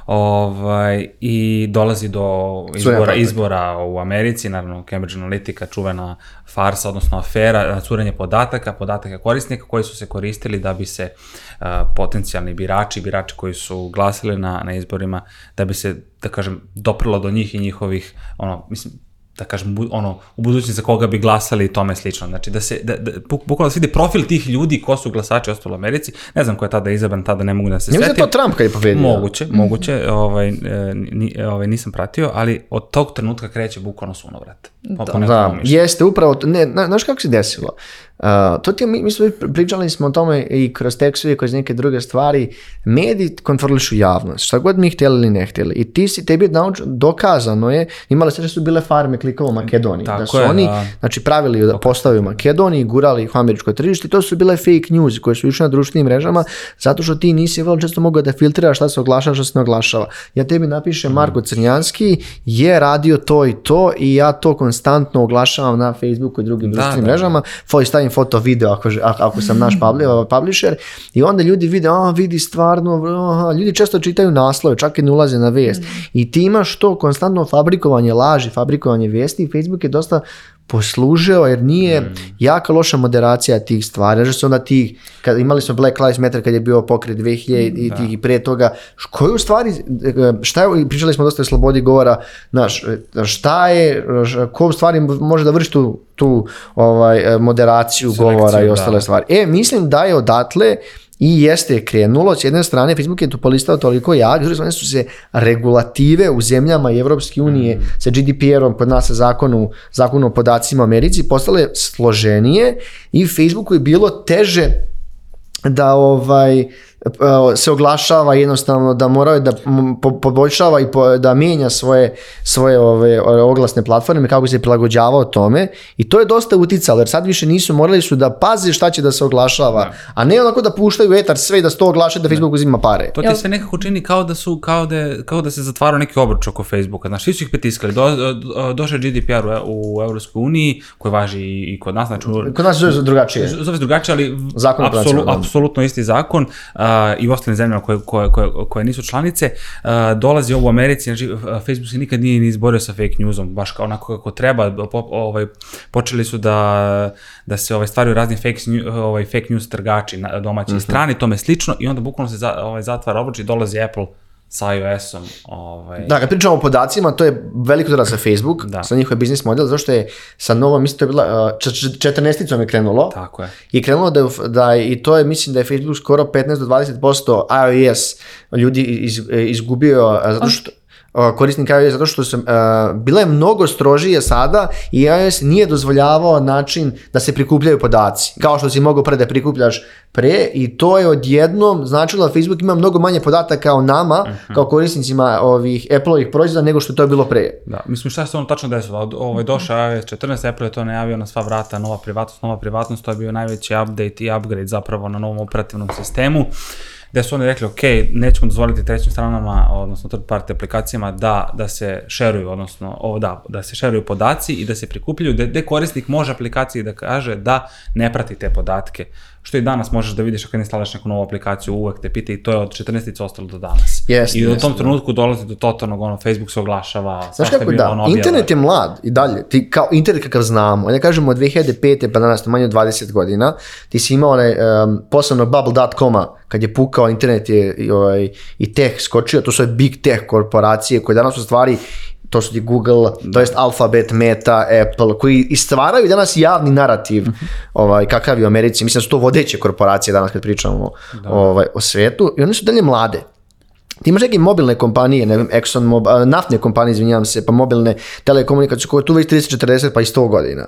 ovaj, i dolazi do izbora, izbora u Americi, naravno Cambridge Analytica, čuvena farsa, odnosno afera, curenje podataka, podataka korisnika koji su se koristili da bi se uh, potencijalni birači, birači koji su glasili na, na izborima, da bi se, da kažem, doprlo do njih i njihovih, ono, mislim, da kažem, ono, u budućnosti za koga bi glasali i tome slično. Znači, da se, da, da, bukvalno da se vidi profil tih ljudi ko su glasači ostalo u Americi. Ne znam ko je tada izabran, tada ne mogu da se da setim. Mislim to Trump kad je pobedio. Moguće, mhm. moguće, ovaj, e, ni, ovaj, nisam pratio, ali od tog trenutka kreće bukvalno sunovrat. Da, da, jeste, upravo, ne, znaš kako se desilo? Uh, to ti, mi, mi smo pričali smo o tome i kroz tekstove i kroz neke druge stvari, mediji kontrolišu javnost, šta god mi htjeli ili ne htjeli. I ti si, tebi nauč, dokazano je, imali se da su bile farme klikova u Makedoniji, da Tako da su je, oni da. znači, pravili da postave u Makedoniji, gurali ih u američko tržište, to su bile fake news koje su išle na društvenim mrežama, zato što ti nisi vrlo često mogao da filtriraš šta se oglašava, šta se ne oglašava. Ja tebi napišem mm. Marko Crnjanski je radio to i to i ja to konstantno oglašavam na Facebooku i drugim da, društvenim mrežama, da, da pravim foto video ako, ako sam naš mm. publisher i onda ljudi vide, a vidi stvarno, aha, ljudi često čitaju naslove, čak i ne ulaze na vijest. Mm. I ti imaš to konstantno fabrikovanje laži, fabrikovanje vijesti i Facebook je dosta poslužio, jer nije mm. jaka loša moderacija tih stvari. Znači su onda ti, kad imali smo Black Lives Matter kad je bio pokret 2000 mm, i, da. tih, i pre toga, koju stvari, e, šta je, pričali smo dosta o slobodi govora, znaš, e, šta je, kom stvari može da vrši tu, tu ovaj, e, moderaciju Selekciju, govora i da. ostale da. stvari. E, mislim da je odatle I jeste krenulo, s jedne strane Facebook je tu polistao toliko jak, s druge strane su se regulative u zemljama Evropske unije mm. sa GDPR-om, kod nas sa zakonu, zakonu o podacima u Americi, postale složenije i Facebooku je bilo teže da ovaj se oglašava jednostavno da moraju da poboljšava i po, da mijenja svoje, svoje ove, oglasne platforme kako se prilagođavao tome i to je dosta uticalo jer sad više nisu morali su da paze šta će da se oglašava, da. a ne onako da puštaju etar sve i da sto to da, da Facebook uzima pare. To ti se nekako čini kao da su kao da, kao da se zatvarao neki obruč oko Facebooka, znači svi su ih pritiskali, do, došao GDPR u, e- u Evropskoj uniji koji važi i, i kod nas, znači kod nas je drugačije. Zove drugačije, ali apsolutno apsolutno isti zakon. A, i u ostalim zemljama koje, koje, koje, koje nisu članice, uh, dolazi ovo u Americi, znači Facebook se nikad nije ni izborio sa fake newsom, baš kao onako kako treba, pop, ovaj, počeli su da, da se ovaj, stvaraju razni fake, ovaj, fake news trgači na domaćoj mm -hmm. strani, tome slično, i onda bukvalno se za, ovaj, zatvara obruč i dolazi Apple sa iOS-om. Ovaj... Da, kad pričamo o podacima, to je veliko da za Facebook, da. sa njihove biznis model, što je sa novom, mislim, to je bila, četrnesticom je krenulo. Tako je. I krenulo da, da i to je, mislim da je Facebook skoro 15 do 20% iOS ljudi iz, izgubio, zato što korisnik iOS zato što se, uh, bila je mnogo strožije sada i iOS nije dozvoljavao način da se prikupljaju podaci, kao što si mogao pre da prikupljaš pre i to je odjednom značilo da Facebook ima mnogo manje podataka o nama, uh mhm. -huh. kao korisnicima ovih Apple-ovih proizvoda nego što to je bilo pre. Da, mislim šta se ono tačno desilo, ovo ovaj, je došao iOS 14, Apple je to najavio na sva vrata, nova privatnost, nova privatnost, to je bio najveći update i upgrade zapravo na novom operativnom sistemu gde su oni rekli, ok, nećemo dozvoliti trećim stranama, odnosno third party aplikacijama da, da se šeruju, odnosno, o, da, da se šeruju podaci i da se prikupljaju, gde, gde korisnik može aplikaciji da kaže da ne prati te podatke što i danas možeš da vidiš ako instalaš neku novu aplikaciju, uvek te pita i to je od 14. ostalo do danas. Yes, I u yes, tom da. trenutku da. dolazi do totalnog, ono, Facebook se oglašava, Znaš kako, da, ono internet je mlad i dalje, ti kao internet kakav znamo, ja da kažemo od 2005. pa danas, manje od 20 godina, ti si imao onaj, um, posebno bubble.com-a, kad je pukao internet je, i, ovaj, i tech skočio, to su big tech korporacije koje danas u stvari to su ti Google, to jest Alphabet, Meta, Apple, koji i stvaraju danas javni narativ mhm. ovaj, kakav je u Americi. Mislim da su to vodeće korporacije danas kad pričamo da. ovaj, o svetu i oni su dalje mlade. Ti imaš neke mobilne kompanije, ne znam, Exxon, Mob, naftne kompanije, izvinjavam se, pa mobilne telekomunikacije koje tu već 30, 40, pa i 100 godina.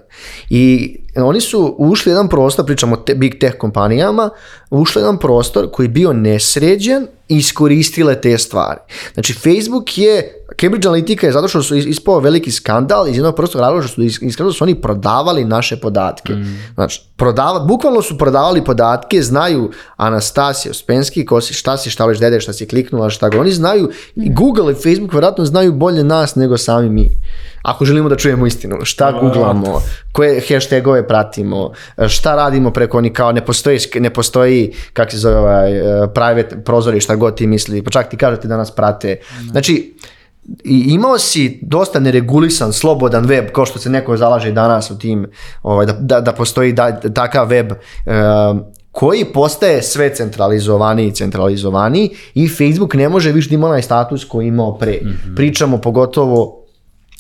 I oni su ušli jedan prostor, pričamo o te, big tech kompanijama, ušli jedan prostor koji je bio nesređen i iskoristile te stvari. Znači, Facebook je Cambridge Analytica je zato što su ispao veliki skandal iz jednog prostog razloga što su iskazali su oni prodavali naše podatke. Mm. Znači, prodava, bukvalno su prodavali podatke, znaju Anastasija Ospenski, ko si, šta si, šta voliš dede, šta si kliknula, šta go. Oni znaju, mm. i Google i Facebook vjerojatno znaju bolje nas nego sami mi. Ako želimo da čujemo istinu, šta no, googlamo, koje hashtagove pratimo, šta radimo preko oni kao ne postoji, ne postoji kak se zove ovaj, eh, private prozori šta god ti misli, pa čak ti kažete da nas prate. Da. Znači, i imao si dosta neregulisan, slobodan web, kao što se neko zalaže danas u tim, ovaj, da, da da postoji da, takav web eh, koji postaje sve centralizovaniji i centralizovaniji i Facebook ne može više da ima onaj status koji imao pre. Mm -hmm. Pričamo pogotovo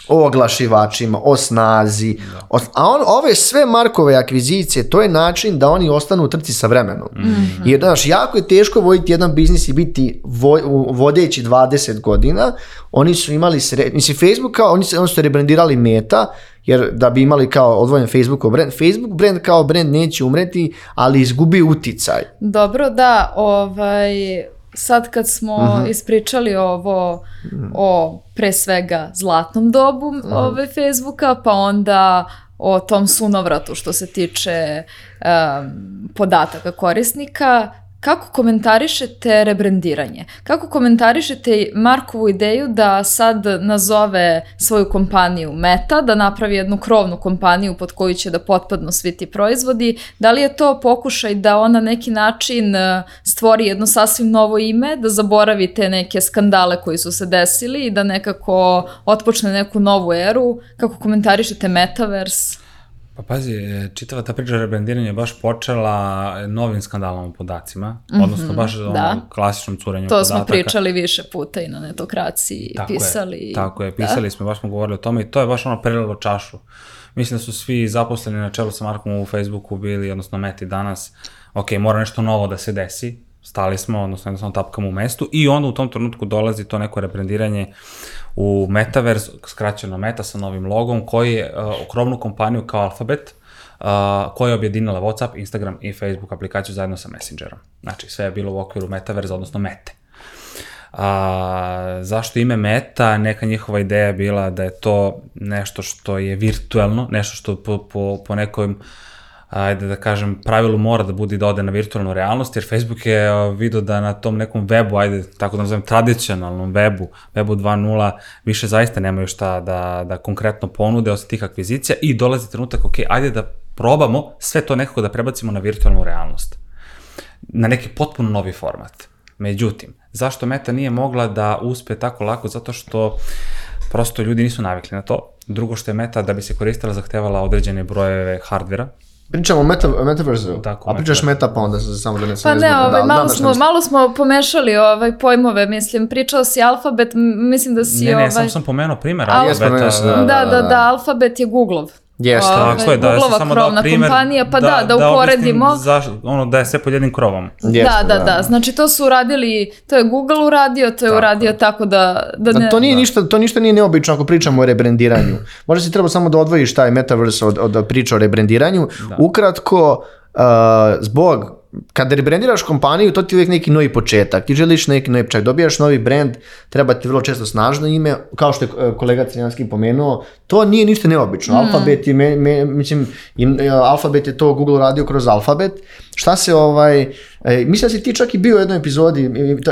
o oglašivačima, o snazi. Da. O, a on, ove sve Markove akvizicije, to je način da oni ostanu u trci sa vremenom. Mm -hmm. Jer, znaš, jako je teško voditi jedan biznis i biti vo, vodeći 20 godina. Oni su imali, sre, mislim, Facebook kao, oni su, oni su rebrandirali meta, jer da bi imali kao odvojen Facebookov brand, Facebook brand kao brand neće umreti, ali izgubi uticaj. Dobro, da, ovaj, sad kad smo Aha. ispričali ovo mm. o pre svega zlatnom dobu Aha. ove Facebooka, pa onda o tom sunovratu što se tiče um, podataka korisnika, Kako komentarišete rebrandiranje? Kako komentarišete Markovu ideju da sad nazove svoju kompaniju Meta, da napravi jednu krovnu kompaniju pod koju će da potpadnu svi ti proizvodi? Da li je to pokušaj da ona neki način e, stvori jedno sasvim novo ime, da zaboravi te neke skandale koji su se desili i da nekako otpočne neku novu eru? Kako komentarišete Metaverse? Pa pazi, e, čitava ta priča rebrendiranja je baš počela e, novim skandalom o podacima, mm -hmm, odnosno baš da. ono, klasičnom curenju to podataka. To smo pričali više puta i na netokraciji, tako pisali. Je, tako je, pisali da. smo, baš smo govorili o tome i to je baš ono prelilo čašu. Mislim da su svi zaposleni na čelu sa Markom u Facebooku bili, odnosno Meti danas, ok, mora nešto novo da se desi, stali smo, odnosno jednostavno tapkamo u mestu i onda u tom trenutku dolazi to neko reprendiranje u Metaverse, skraćeno Meta sa novim logom, koji je uh, e, okrovnu kompaniju kao Alphabet, uh, koja je objedinila WhatsApp, Instagram i Facebook aplikaciju zajedno sa Messengerom. Znači, sve je bilo u okviru Metaverse, odnosno Mete. A, zašto ime Meta? Neka njihova ideja je bila da je to nešto što je virtuelno, nešto što po, po, po nekom uh, ajde da kažem, pravilu mora da bude da ode na virtualnu realnost, jer Facebook je video da na tom nekom webu, ajde, tako da nazovem, tradicionalnom webu, webu 2.0, više zaista nemaju šta da, da konkretno ponude osim tih akvizicija i dolazi trenutak, ok, ajde da probamo sve to nekako da prebacimo na virtualnu realnost. Na neki potpuno novi format. Međutim, zašto Meta nije mogla da uspe tako lako? Zato što prosto ljudi nisu navikli na to. Drugo što je Meta da bi se koristila zahtevala određene brojeve hardvera, Pričamo o meta, metaverzu, Tako, a pričaš meta pa onda se samo da ne Pa ne, ne ovaj, da, malo, da, da- smo, da- da- malo smo pomešali ovaj pojmove, mislim, pričao si alfabet, mislim da si ne, ne, ovaj... Ne, sam sam pomenuo primjer alfabeta. Ja da, da, da, da, da, alfabet je Googlov. Jeste. Ovaj, tako ovaj, je, da, Googlova samo krovna primer, kompanija, pa da, da, da, da uporedimo. ono, da je sve pod jednim krovom. Jeste, da, da, da, da, znači to su uradili, to je Google uradio, to je tako. uradio tako da, da, ne... da To, nije da. Ništa, to ništa nije neobično ako pričamo o rebrendiranju. Možda si treba samo da odvojiš taj metaverse od, od priča o rebrendiranju. Da. Ukratko, uh, zbog kada rebrendiraš kompaniju, to ti je uvijek neki novi početak. Ti želiš neki novi početak, dobijaš novi brand, treba ti vrlo često snažno ime, kao što je e, kolega Crnjanski pomenuo, to nije ništa neobično. Mm. Alfabet je, me, me, mislim, im, e, Alfabet je to Google radio kroz Alfabet. Šta se ovaj, e, mislim da si ti čak i bio u jednoj epizodi,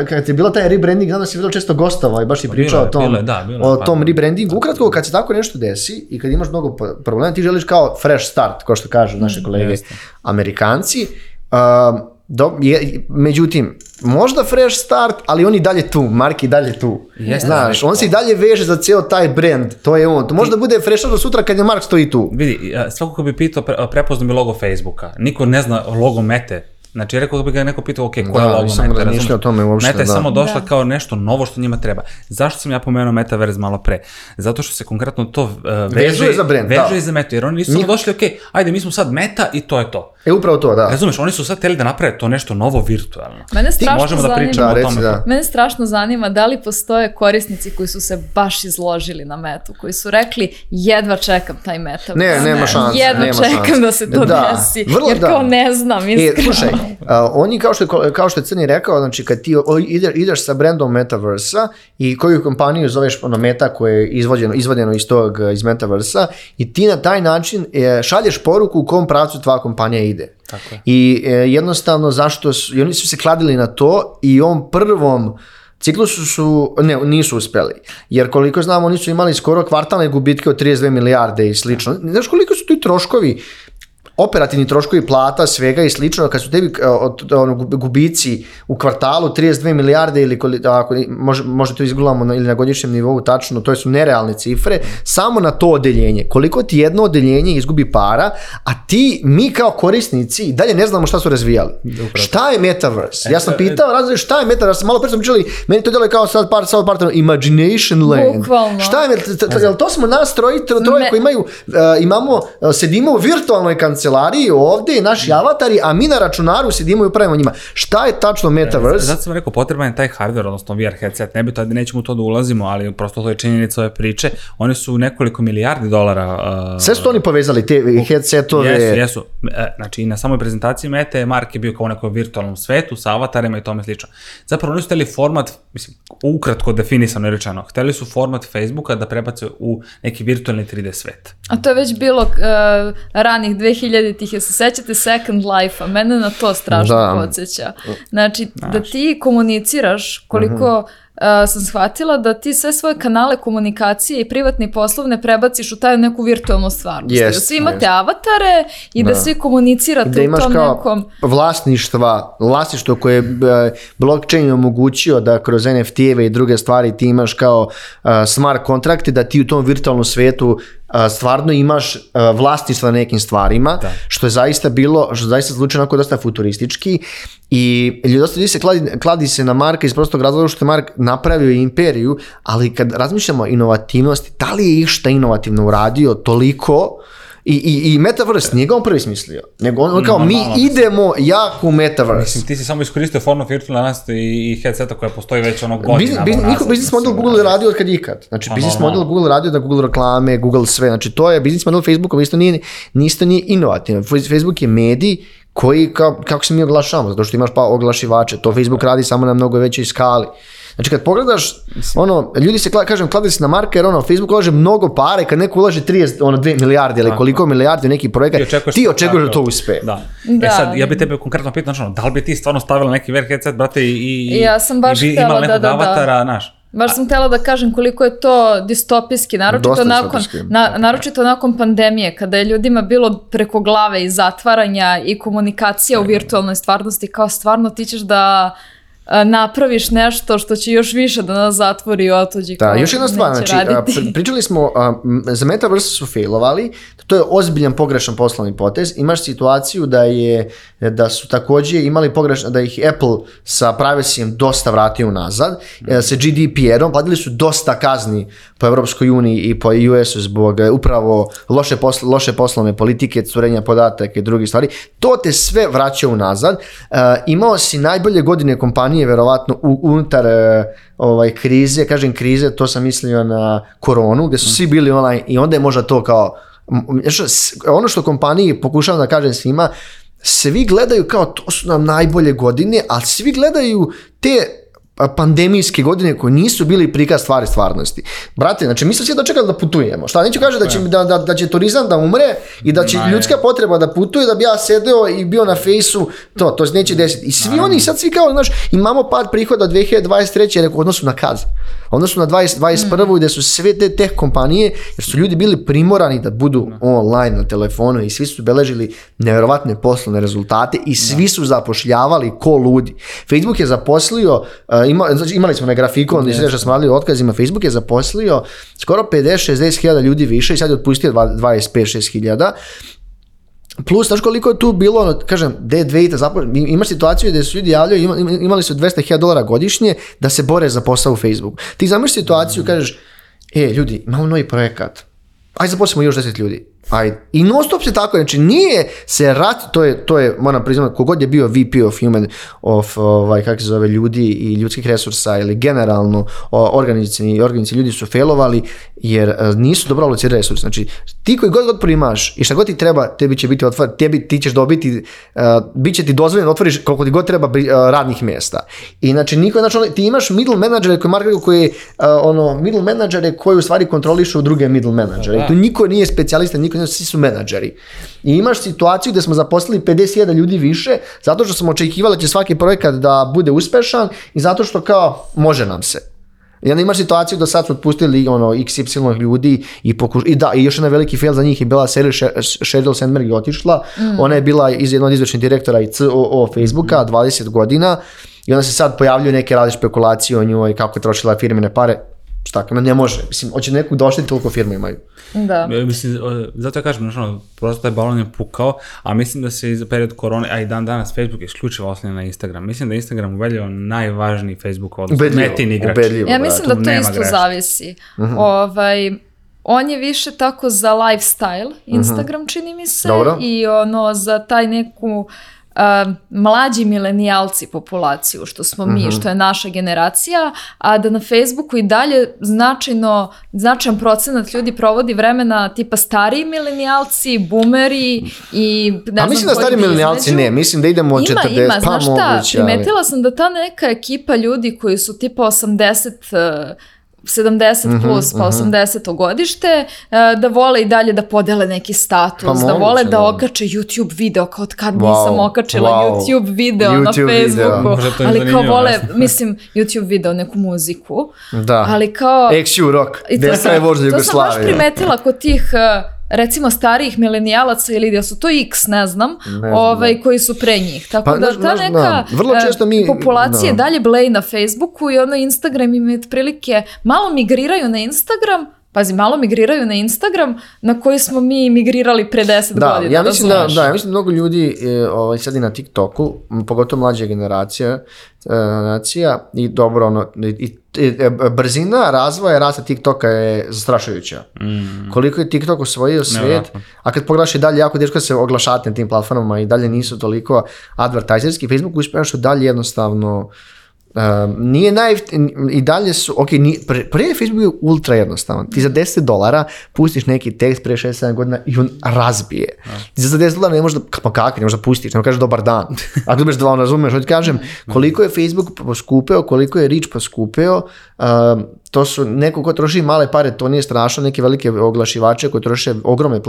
kad je bila taj rebranding, znam da si vrlo često gostava i baš si pa pričao o tom, bilo, da, bilo, o pa tom da. rebrandingu. Ukratko, kad se tako nešto desi i kad imaš mnogo problema, ti želiš kao fresh start, kao što kažu naše kolege mm, Amerikanci, Uh, do, je, međutim, možda fresh start, ali on i dalje tu, Mark i dalje tu. Jeste, Znaš, on se i dalje veže za cijel taj brand, to je on. To možda bude fresh do sutra kad je Mark stoji tu. Vidi, svako ko bi pitao, prepoznao mi logo Facebooka. Niko ne zna logo Mete, Znači, rekao bi ga neko pitao, ok, koja da, je logo meta, o tome uopšte, meta je da. samo da. došla da. kao nešto novo što njima treba. Zašto sam ja pomenuo metaverse malo pre? Zato što se konkretno to uh, veže, vežuje za brand, vežuje da. za Meta, jer oni nisu Njih... došli, ok, ajde, mi smo sad meta i to je to. E, upravo to, da. Razumeš, oni su sad teli da naprave to nešto novo virtualno. Mene strašno Možemo da zanima, da pričamo da, reci, o tome. Da. Mene strašno zanima da li postoje korisnici koji su se baš izložili na metu, koji su rekli, jedva čekam taj Meta. Ne, nema šanse. Jedva nema čekam šans. da se to da. desi, Vrlo, jer da. kao ne znam, e, iskreno. E, slušaj, Uh, oni, kao što, je, kao što je Crni rekao, znači kad ti ide, ideš sa brendom Metaversa i koju kompaniju zoveš ono Meta koje je izvođeno, izvođeno iz tog, iz Metaversa i ti na taj način e, šalješ poruku u kom pravcu tva kompanija ide. Tako je. I e, jednostavno zašto su, i oni su se kladili na to i on prvom Ciklusu su, ne, nisu uspeli, jer koliko znamo oni su imali skoro kvartalne gubitke od 32 milijarde i slično. Znaš koliko su tu troškovi operativni troškovi plata, svega i slično, kad su tebi e, od, ono, gubici u kvartalu 32 milijarde ili ako može, možda to izgledamo na, ili na godišnjem nivou tačno, to su nerealne cifre, samo na to odeljenje. Koliko ti jedno odeljenje izgubi para, a ti, mi kao korisnici, dalje ne znamo šta su razvijali. Upravo. Šta je Metaverse? Ja sam e, e, pitao, razli, šta je Metaverse? Malo pre sam pričali, meni to djeluje kao sad par, sad par, Imagination Land. Bukvalno. Šta je, jel to smo nas troje, troje koji imaju, imamo, sedimo u virtualnoj kancelariji kancelariji ovde i naši mm. avatari, a mi na računaru sedimo i upravimo njima. Šta je tačno metaverse? E, zato sam rekao, potreban je taj hardware, odnosno VR headset, ne bi to, nećemo u to da ulazimo, ali prosto to je činjenica ove priče. One su nekoliko milijardi dolara. Uh, Sve su oni povezali, te headsetove. Jesu, jesu. E, znači, na samoj prezentaciji Mete, Mark je bio kao u nekom virtualnom svetu sa avatarima i tome slično. Zapravo, oni su hteli format, mislim, ukratko definisano je rečeno, hteli su format Facebooka da prebace u neki virtualni 3D svet. A to je već bilo uh, ranih 2000-ih, ja se sećate Second Life-a, mene na to strašno da. podsjeća. Znači, da Znaš. da ti komuniciraš koliko... Mm -hmm. Uh, sam shvatila da ti sve svoje kanale komunikacije i privatne i poslovne prebaciš u taj neku virtualnu stvarnost. Yes, da svi imate yes. avatare i da, da svi komunicirate da u tom kao nekom... vlasništva, vlasništvo koje je uh, blockchain omogućio da kroz NFT-eve i druge stvari ti imaš kao uh, smart kontrakte da ti u tom virtualnom svetu stvarno imaš vlasništvo na nekim stvarima, da. što je zaista bilo, što zaista zvuči onako dosta futuristički i dosta ljudi se kladi, kladi se na Marka iz prostog razloga što je Mark napravio imperiju, ali kad razmišljamo o inovativnosti, da li je išta inovativno uradio toliko I, i, i Metaverse nije ga on prvi smislio, nego on, on kao no, mi no, da, no, idemo jako u Metaverse. Mislim, ti si samo iskoristio formu virtualne nastave i, i headseta koja postoji već ono godinama. Biznis, biznis, njihov biznis model Google je da. radio od kad ikad. Znači, pa, biznis model Google radio da Google reklame, Google sve. Znači, to je biznis model Facebooka, isto nije, isto nije inovativan. Facebook je medij koji, kao, kako se mi oglašavamo, zato što imaš pa oglašivače, to Facebook radi samo na mnogo većoj skali. Znači kad pogledaš, ono, ljudi se, kažem, klade se na marke jer ono, Facebook ulaže mnogo pare, kad neko ulaže 30, ono, 2 milijarde ili koliko milijardi u neki projekat, ti očekuješ, ti očekuješ da, da to da. uspe. Da. da. E sad, ja bih tebe konkretno pitao, znači, da li bi ti stvarno stavila neki VR headset, brate, i, i, ja sam baš i imala da, nekog da, da, avatara, da. naš? Baš sam htjela da kažem koliko je to distopijski, naročito, nakon, na, naročito nakon pandemije, kada je ljudima bilo preko glave i zatvaranja i komunikacija u virtualnoj stvarnosti, kao stvarno ti ćeš da napraviš nešto što će još više da nas zatvori i otuđi. Da, još jedna stvar, znači, raditi. pričali smo, a, za Metaverse su failovali, to je ozbiljan pogrešan poslovni potez, imaš situaciju da je, da su takođe imali pogrešan, da ih Apple sa privacyjem dosta vratio nazad, e, sa GDPR-om, platili su dosta kazni po Evropskoj uniji i po US-u zbog e, upravo loše, poslo, loše poslovne politike, curenja podataka i drugih stvari, to te sve vraća unazad. E, imao si najbolje godine kompanije kompanije verovatno u, unutar e, ovaj krize, kažem krize, to sam mislio na koronu, gde su svi bili online i onda je možda to kao ono što kompaniji pokušavam da kažem svima, svi gledaju kao to su nam najbolje godine, ali svi gledaju te pandemijske godine koje nisu bili prikaz stvari stvarnosti. Brate, znači mi smo svi dočekali da putujemo. Šta neću kaže da će, da, da, da će turizam da umre i da će Naravno. ljudska potreba da putuje, da bi ja sedeo i bio na fejsu, to, to se neće desiti. I svi Naravno. oni, sad svi kao, znaš, imamo pad prihoda 2023. u odnosu na kad? U odnosu na 20, 21. Mm. gde su sve te teh kompanije, jer su ljudi bili primorani da budu da. online na telefonu i svi su beležili nevjerovatne poslovne rezultate i svi da. su zapošljavali ko ludi. Facebook je zaposlio uh, ima, znači imali smo na grafikon, yes. što da smo radili otkazima, Facebook je zaposlio skoro 50-60 hiljada ljudi više i sad je otpustio 25-6 hiljada. Plus, znaš koliko je tu bilo, ono, kažem, D2, zapravo, imaš situaciju gdje su ljudi javljaju, ima, imali su 200.000 dolara godišnje da se bore za posao u Facebooku. Ti zamiš situaciju, mm. kažeš, e, ljudi, imamo novi projekat, ajde zaposlimo još 10 ljudi. Ajde. I non stop se tako, znači nije se rat, to je, to je moram priznati, kogod je bio VP of human, of, ovaj, kako se zove, ljudi i ljudskih resursa ili generalno organizacijani, organizacijani ljudi su failovali jer e, nisu dobro alocirali resursi. Znači, ti koji god god primaš i šta god ti treba, tebi će biti otvar, tebi ti ćeš dobiti, uh, bit će ti dozvoljeno da otvoriš koliko ti god treba uh, radnih mjesta. I znači, niko, znači, ono, ti imaš middle menadžere koji, marketu, koji uh, ono, middle menadžere koji u stvari kontrolišu druge middle menadžere. I da. tu niko nije specijalista, niko kod nas svi su menadžeri. I imaš situaciju gde smo zaposlili 51 ljudi više zato što smo očekivali da će svaki projekat da bude uspešan i zato što kao može nam se. I onda imaš situaciju da sad su otpustili ono XY ljudi i pokuš... i da i još jedan veliki fail za njih je bila Sherry Sheryl Sandberg je otišla. Mm. Ona je bila iz jednog od izvršnih direktora i COO Facebooka mm. 20 godina i onda se sad pojavljuju neke različite spekulacije o njoj kako je trošila firmine pare šta, ona ne može. Mislim, hoće neku da ošteti toliko firme imaju. Da. E, mislim, e, zato ja kažem, znači, prosto taj balon je pukao, a mislim da se i za period korone, a i dan danas Facebook je isključivo oslanja na Instagram. Mislim da Instagram ubedljivo najvažniji Facebook odnos. Ubedljivo, Metin igrač. Ubedljivo, ja da, mislim da, da to isto grešta. zavisi. Uh mhm. -huh. Ovaj, on je više tako za lifestyle, mhm. Instagram uh -huh. čini mi se, Dobro. i ono za taj neku uh, uh, mlađi milenijalci populaciju, što smo mi, mm -hmm. što je naša generacija, a da na Facebooku i dalje značajno, značajan procenat ljudi provodi vremena tipa stariji milenijalci, bumeri i ne a pa znam mislim da stari milenijalci ne, mislim da idemo od 40, ima, pa moguće. Ima, ima, znaš šta, primetila sam da ta neka ekipa ljudi koji su tipa 80 70 mhm, plus, uh -huh, pa 80 uh -huh. godište, e, da vole i dalje da podele neki status, pa da vole da, da okače YouTube video, kao od kad wow, nisam okačila wow. YouTube video YouTube na Facebooku, video. ali kao vole, mislim, YouTube video, neku muziku, da. ali kao... Exu rock, desa je vožda Jugoslavije. To sam baš primetila kod tih... Uh, recimo starijih milenijalaca ili da su to x, ne znam, ne da. ovaj, koji su pre njih. Tako pa, da ta naš, neka na, da. vrlo e, često mi, populacija na. Da. dalje blej na Facebooku i ono Instagram im otprilike malo migriraju na Instagram, Pazi, malo migriraju na Instagram na koji smo mi migrirali pre 10 da, godina. Ja da mislim da, da, ja mislim da mnogo ljudi e, ovaj, sad i na TikToku, pogotovo mlađa generacija, e, generacija i dobro, ono, i, i, i e, brzina razvoja rasta TikToka je zastrašujuća. Mm. Koliko je TikTok osvojio svet, a kad pogledaš i dalje, jako teško se oglašati na tim platformama i dalje nisu toliko advertiserski, Facebook uspeva što dalje jednostavno Um, nije naj... I dalje su... Ok, nije, pre, pre Facebook bio ultra jednostavan. Ti za 10 dolara pustiš neki tekst pre 6-7 godina i on razbije. Da. Ti za 10 dolara ne možeš da... Pa kako, ne možeš da pustiš, ne možeš da kažeš dobar dan. Ako dobiješ dva, on razumeš, hoću da kažem, koliko je Facebook poskupeo, koliko je Reach poskupeo, um, to su neko ko troši male pare, to nije strašno, neke velike oglašivače koji troše ogromne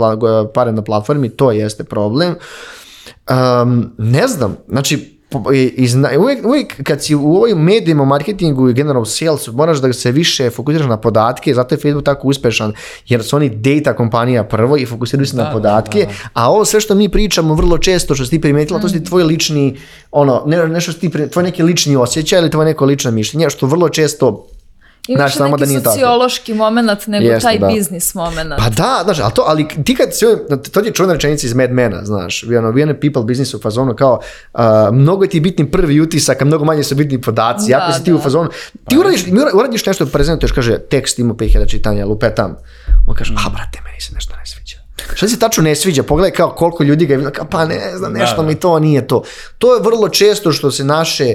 pare na platformi, to jeste problem. Um, ne znam, znači i zna, uvijek, uvijek kad si u ovim medijima, marketingu i generalno salesu, moraš da se više fokusiraš na podatke, zato je Facebook tako uspešan, jer su oni data kompanija prvo i fokusiraju se da, na da, podatke, da, da. a ovo sve što mi pričamo vrlo često, što si ti primetila, to su mm. tvoj lični, ono, ne, nešto što ti, tvoj neki lični osjećaj ili tvoje neko lično mišljenje, što vrlo često Imaš znaš, da neki da nije sociološki moment, nego Jeste, taj da. biznis moment. Pa da, znaš, ali, to, ali ti kad si, to je čuvena rečenica iz Mad Mena, znaš, we are, we are people business u fazonu kao, uh, mnogo ti je bitni prvi utisak, a mnogo manje su bitni podaci, da, ako si ti da. u fazonu, ti pa uradiš, uradiš nešto, prezentuješ, kaže, tekst ima 5000 čitanja, lupetam, on kaže, a brate, meni se nešto ne sviđa Šta se tačno ne sviđa? Pogledaj kao koliko ljudi ga je kao pa ne znam, da, nešto da, da. mi to nije to. To je vrlo često što se naše,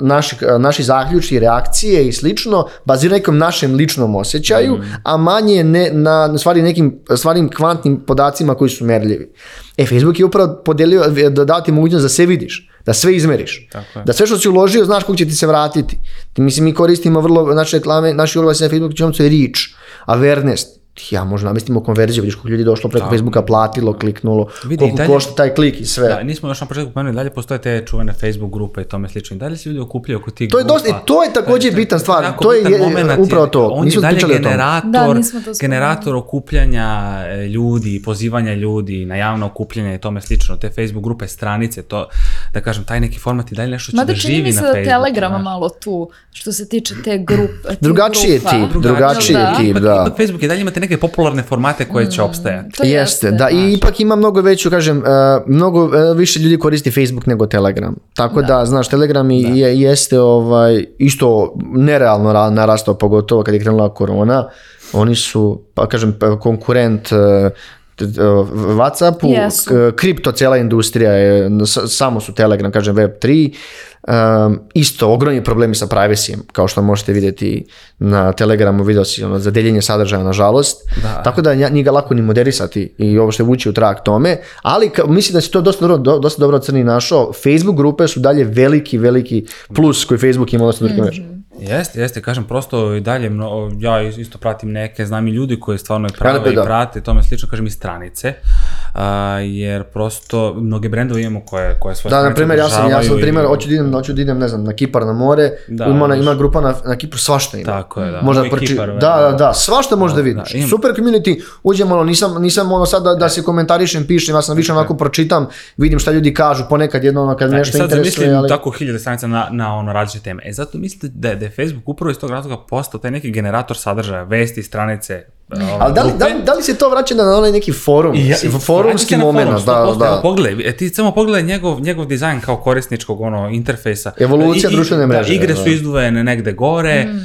naši, naši zaključi, reakcije i slično bazira nekom našem ličnom osjećaju, mm. a manje ne, na stvari nekim stvarnim kvantnim podacima koji su merljivi. E, Facebook je upravo podelio, da dao ti mogućnost da sve vidiš, da sve izmeriš. Tako je. Da sve što si uložio, znaš kako će ti se vratiti. Mislim, mi koristimo vrlo, naše reklame, naši oglasi na Facebooku čemu je reach, awareness, ja možda namislimo konverziju, vidiš koliko ljudi došlo preko da. Facebooka, platilo, kliknulo, Vidi, koliko dalje, košta taj klik i sve. Da, nismo još na početku pomenuli, dalje postoje te čuvene Facebook grupe i tome slično. dalje se ljudi okupljaju oko tih grupa. to je grupa. Dosta, e, to je takođe da, bitan stvar, to je, bitan upravo to. On nismo je dalje generator, da, to generator okupljanja e, ljudi, pozivanja ljudi na javno okupljanje i tome slično. Te Facebook grupe, stranice, to, da kažem, taj neki format i dalje nešto će Mada da živi na Facebooku. Mada čini mi se da Telegrama malo tu, što se tiče te grupe. Drugačiji je tip, drugačiji je da. tip, da. Facebook i dalje imate neke popularne formate koje će mm, opstajati. Mm, jeste, da. I ipak ima mnogo veću, kažem, uh, mnogo uh, više ljudi koristi Facebook nego Telegram. Tako da, da znaš, Telegram da. Je, jeste ovaj, isto nerealno narastao, pogotovo kad je krenula korona. Oni su, pa kažem, pa konkurent uh, Whatsappu, yes. kripto cijela industrija je, samo su Telegram, kažem Web3, um, isto ogromni problemi sa privacy kao što možete vidjeti na Telegramu, video si ono, za deljenje sadržaja, nažalost. Da. Tako da nije ga lako ni moderisati i ovo što vući u trag tome, ali ka, mislim da se to dosta dobro, dosta dobro crni našao. Facebook grupe su dalje veliki, veliki plus koji Facebook ima odnosno mm -hmm. Jeste, jeste, kažem, prosto i dalje, mno, ja isto pratim neke, znam i ljudi koji stvarno je prave i prate, to tome slično, kažem i stranice a, jer prosto mnoge brendove imamo koje, koje svoje... Da, na primjer, ja sam, ja sam primjer, hoću da idem, hoću da idem, ne znam, na Kipar, na more, da, ima, na, ima grupa na, na Kipru, svašta ima. Tako je, da. Možda proči... Kipar, da, da, da, svašta možeš da, da vidiš. Da, Super community, uđem, ono, nisam, nisam ono sad da, da se komentarišem, pišem, ja sam više onako pročitam, vidim šta ljudi kažu, ponekad jedno ono kad da, nešto interesuje. Sad zamislim ali... tako hiljade stranica na, na ono različite teme. E zato mislite da, da je Facebook upravo iz tog razloga postao taj neki generator sadržaja, vesti, stranice, Ovaj, Al da li, da, li, da li se to vraća na onaj neki forum, ja, forumski moment? Forum, da, postoje, da. Pogledaj, e, ti samo pogledaj njegov, njegov dizajn kao korisničkog ono, interfejsa. Evolucija I, društvene da, mreže. Da, igre su izdvojene negde gore, mm.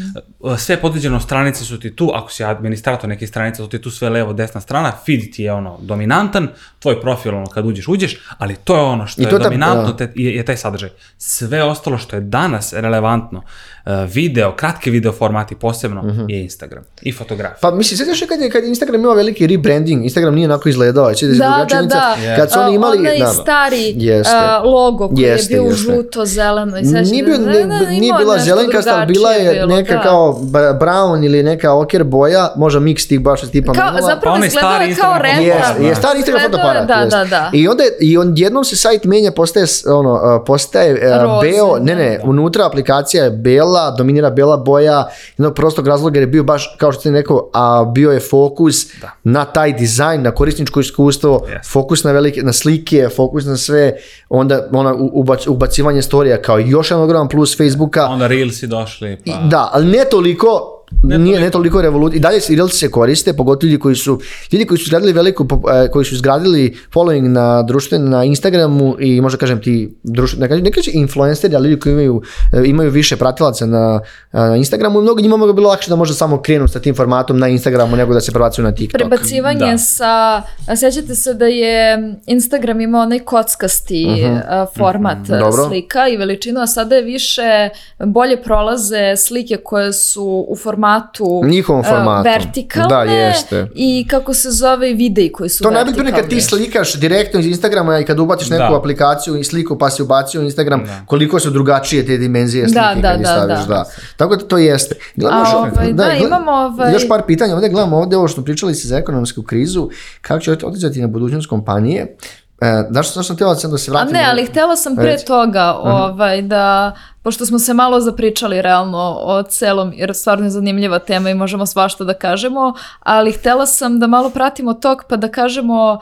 E, sve podređeno stranice su ti tu, ako si administrator neke stranice, su ti tu sve levo, desna strana, feed ti je ono dominantan, tvoj profil ono kad uđeš, uđeš, ali to je ono što I je ta, dominantno, da. te, je, je taj sadržaj. Sve ostalo što je danas relevantno, e, video, kratki video formati posebno, mm -hmm. je Instagram i fotografija. Pa mislim, još kad je, kad je Instagram imao veliki rebranding, Instagram nije onako izgledao, će da, da, da, da. Kad su oni imali... Uh, onaj da, da. stari jeste. Uh, logo koji jeste, je bio jeste. žuto, zeleno i sve što... Nije, bio, ne, ne, nije bila zelenka, ali bila je bilo, neka da. kao brown ili neka oker boja, možda mix tih baš tipa kao, menula. Zapravo pa izgledao je kao rentar. Je, je stari Instagram fotoparat. Da, da, da. I onda i on jednom se sajt menja, postaje ono, postaje beo, ne, ne, da. unutra aplikacija je bela, dominira bela boja, jednog prostog razloga je bio baš, kao što ti neko, a bio bio je fokus da. na taj dizajn, na korisničko iskustvo, yes. fokus na velike na slike, fokus na sve, onda ona ubac, ubacivanje storija kao još jedan ogroman plus Facebooka. Onda Reelsi došli. Pa... Da, ali ne toliko ne nije ne toliko revolucija. I dalje Reels se koriste, pogotovo ljudi koji su ljudi koji su izgradili veliku e, koji su izgradili following na društven na Instagramu i možda kažem ti druš, ne kažem, ne kažem influenceri, ali ljudi koji imaju e, imaju više pratilaca na, e, na Instagramu, mnogo njima bi bilo lakše da možda samo krenu sa tim formatom na Instagramu nego da se prebacuju na TikTok. Prebacivanje da. sa sećate se da je Instagram imao onaj kockasti uh mhm. -huh. format uh mhm. -huh. slika i veličinu, a sada je više bolje prolaze slike koje su u formatu formatu njihovom e, formatu uh, vertikalne da, jeste. i kako se zove i videi koji su to vertikalne. To najbolje kad ti slikaš direktno iz Instagrama i kad ubaciš neku da. aplikaciju i sliku pa si ubacio u Instagram da. koliko su drugačije te dimenzije da, slike da, kad da, staviš. Da. da. Tako da to jeste. Gledamo, A, ovaj, da, da, imamo ovaj... Još par pitanja. Ovdje gledamo ovde ovo što pričali se za ekonomsku krizu. Kako će određati na budućnost kompanije? E, zašto, zašto sam htjela sam da se vratim? A ne, ali htjela sam pre toga mhm. ovaj, da pošto smo se malo zapričali realno o celom, jer stvarno je zanimljiva tema i možemo svašta da kažemo, ali htela sam da malo pratimo tok pa da kažemo uh,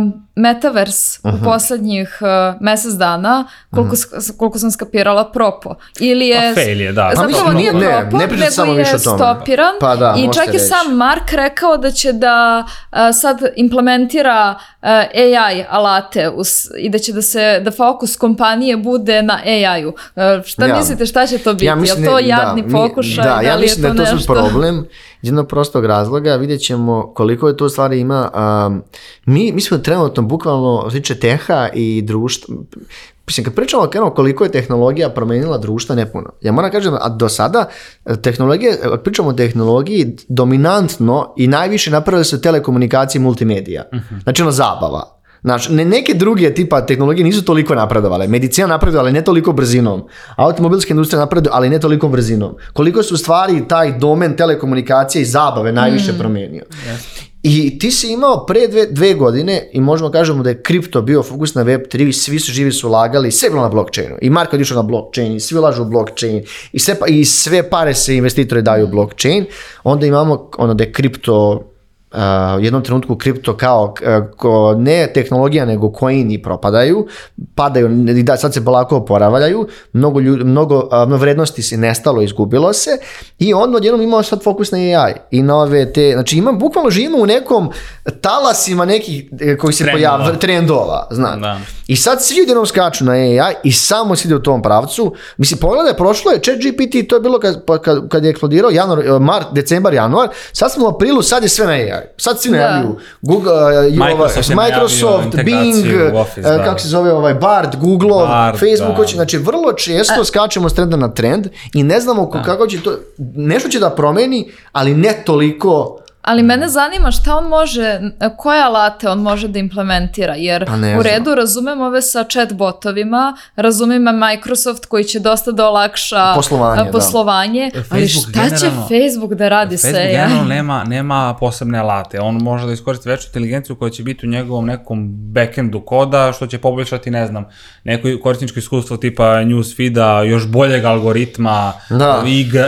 um, metavers Aha. u poslednjih uh, mesec dana, koliko, Aha. Mhm. koliko sam skapirala propo. Ili je... A pa fail je, da. Zapravo pa, nije propo, ne, ne nego samo više je stopiran. Pa da, I čak je reći. sam Mark rekao da će da uh, sad implementira uh, AI alate us, i da će da se, da fokus kompanije bude na AI-u. Uh, Šta ja. mislite šta će to biti? Ja mislim, Jel to da, jadni da, pokušaj? Da, da ja mislim to da je to nešto? problem iz jednog prostog razloga. Vidjet ćemo koliko je to stvari ima. Um, mi, mi smo trenutno bukvalno tiče teha i društva. Mislim, kad pričamo ono, koliko je tehnologija promenila društva, ne puno. Ja moram kažem, a do sada, e, tehnologije, e, kad pričamo o tehnologiji, dominantno i najviše napravili su telekomunikacije i multimedija. Uh mhm. -huh. Znači, ono, zabava Znaš, ne, neke druge tipa tehnologije nisu toliko napredovale. Medicina napredovala, ali ne toliko brzinom. Automobilska industrija napredovala, ali ne toliko brzinom. Koliko su stvari taj domen telekomunikacije i zabave najviše mm. promijenio. Yes. I ti si imao pre dve, dve godine i možemo kažemo da je kripto bio fokus na Web3, svi su živi su ulagali, sve je bilo na blockchainu. I Marko je na blockchain, i svi ulažu u blockchain, i sve, pa, i sve pare se investitori daju u blockchain. Onda imamo ono da je kripto u jednom trenutku kripto kao e, ko, ne tehnologija nego coini propadaju, padaju i da sad se polako oporavljaju, mnogo, ljudi, mnogo vrednosti se nestalo, izgubilo se i onda odjednom imamo sad fokus na AI i na ove te, znači ima, bukvalno živimo u nekom talasima nekih e, koji se pojavljaju, trendova, znači. Da. I sad svi odjednom skaču na AI i samo se ide u tom pravcu. Mislim, pogledaj, prošlo je chat GPT, to je bilo kad, pa kad, kad je eksplodirao januar, e, mart, decembar, januar, sad smo u aprilu, sad je sve na AI. Sad si da. najavio. Google, uh, Microsoft, ovaj, Microsoft Bing, uh, Office, da. kako se zove ovaj Bard, Google, Bard, Facebook, da. Hoće, znači vrlo često skačemo s trenda na trend i ne znamo da. kako će to, nešto će da promeni, ali ne toliko Ali mene mm. zanima šta on može, koje alate on može da implementira, jer pa u redu razumem ove sa chatbotovima, razumem Microsoft koji će dosta da olakša poslovanje, poslovanje da. E, ali Facebook šta će Facebook da radi Facebook se? Facebook generalno nema, nema posebne alate, on može da iskoristi veću inteligenciju koja će biti u njegovom nekom backendu koda, što će poboljšati, ne znam, neko korisničko iskustvo tipa newsfeeda, još boljeg algoritma, da.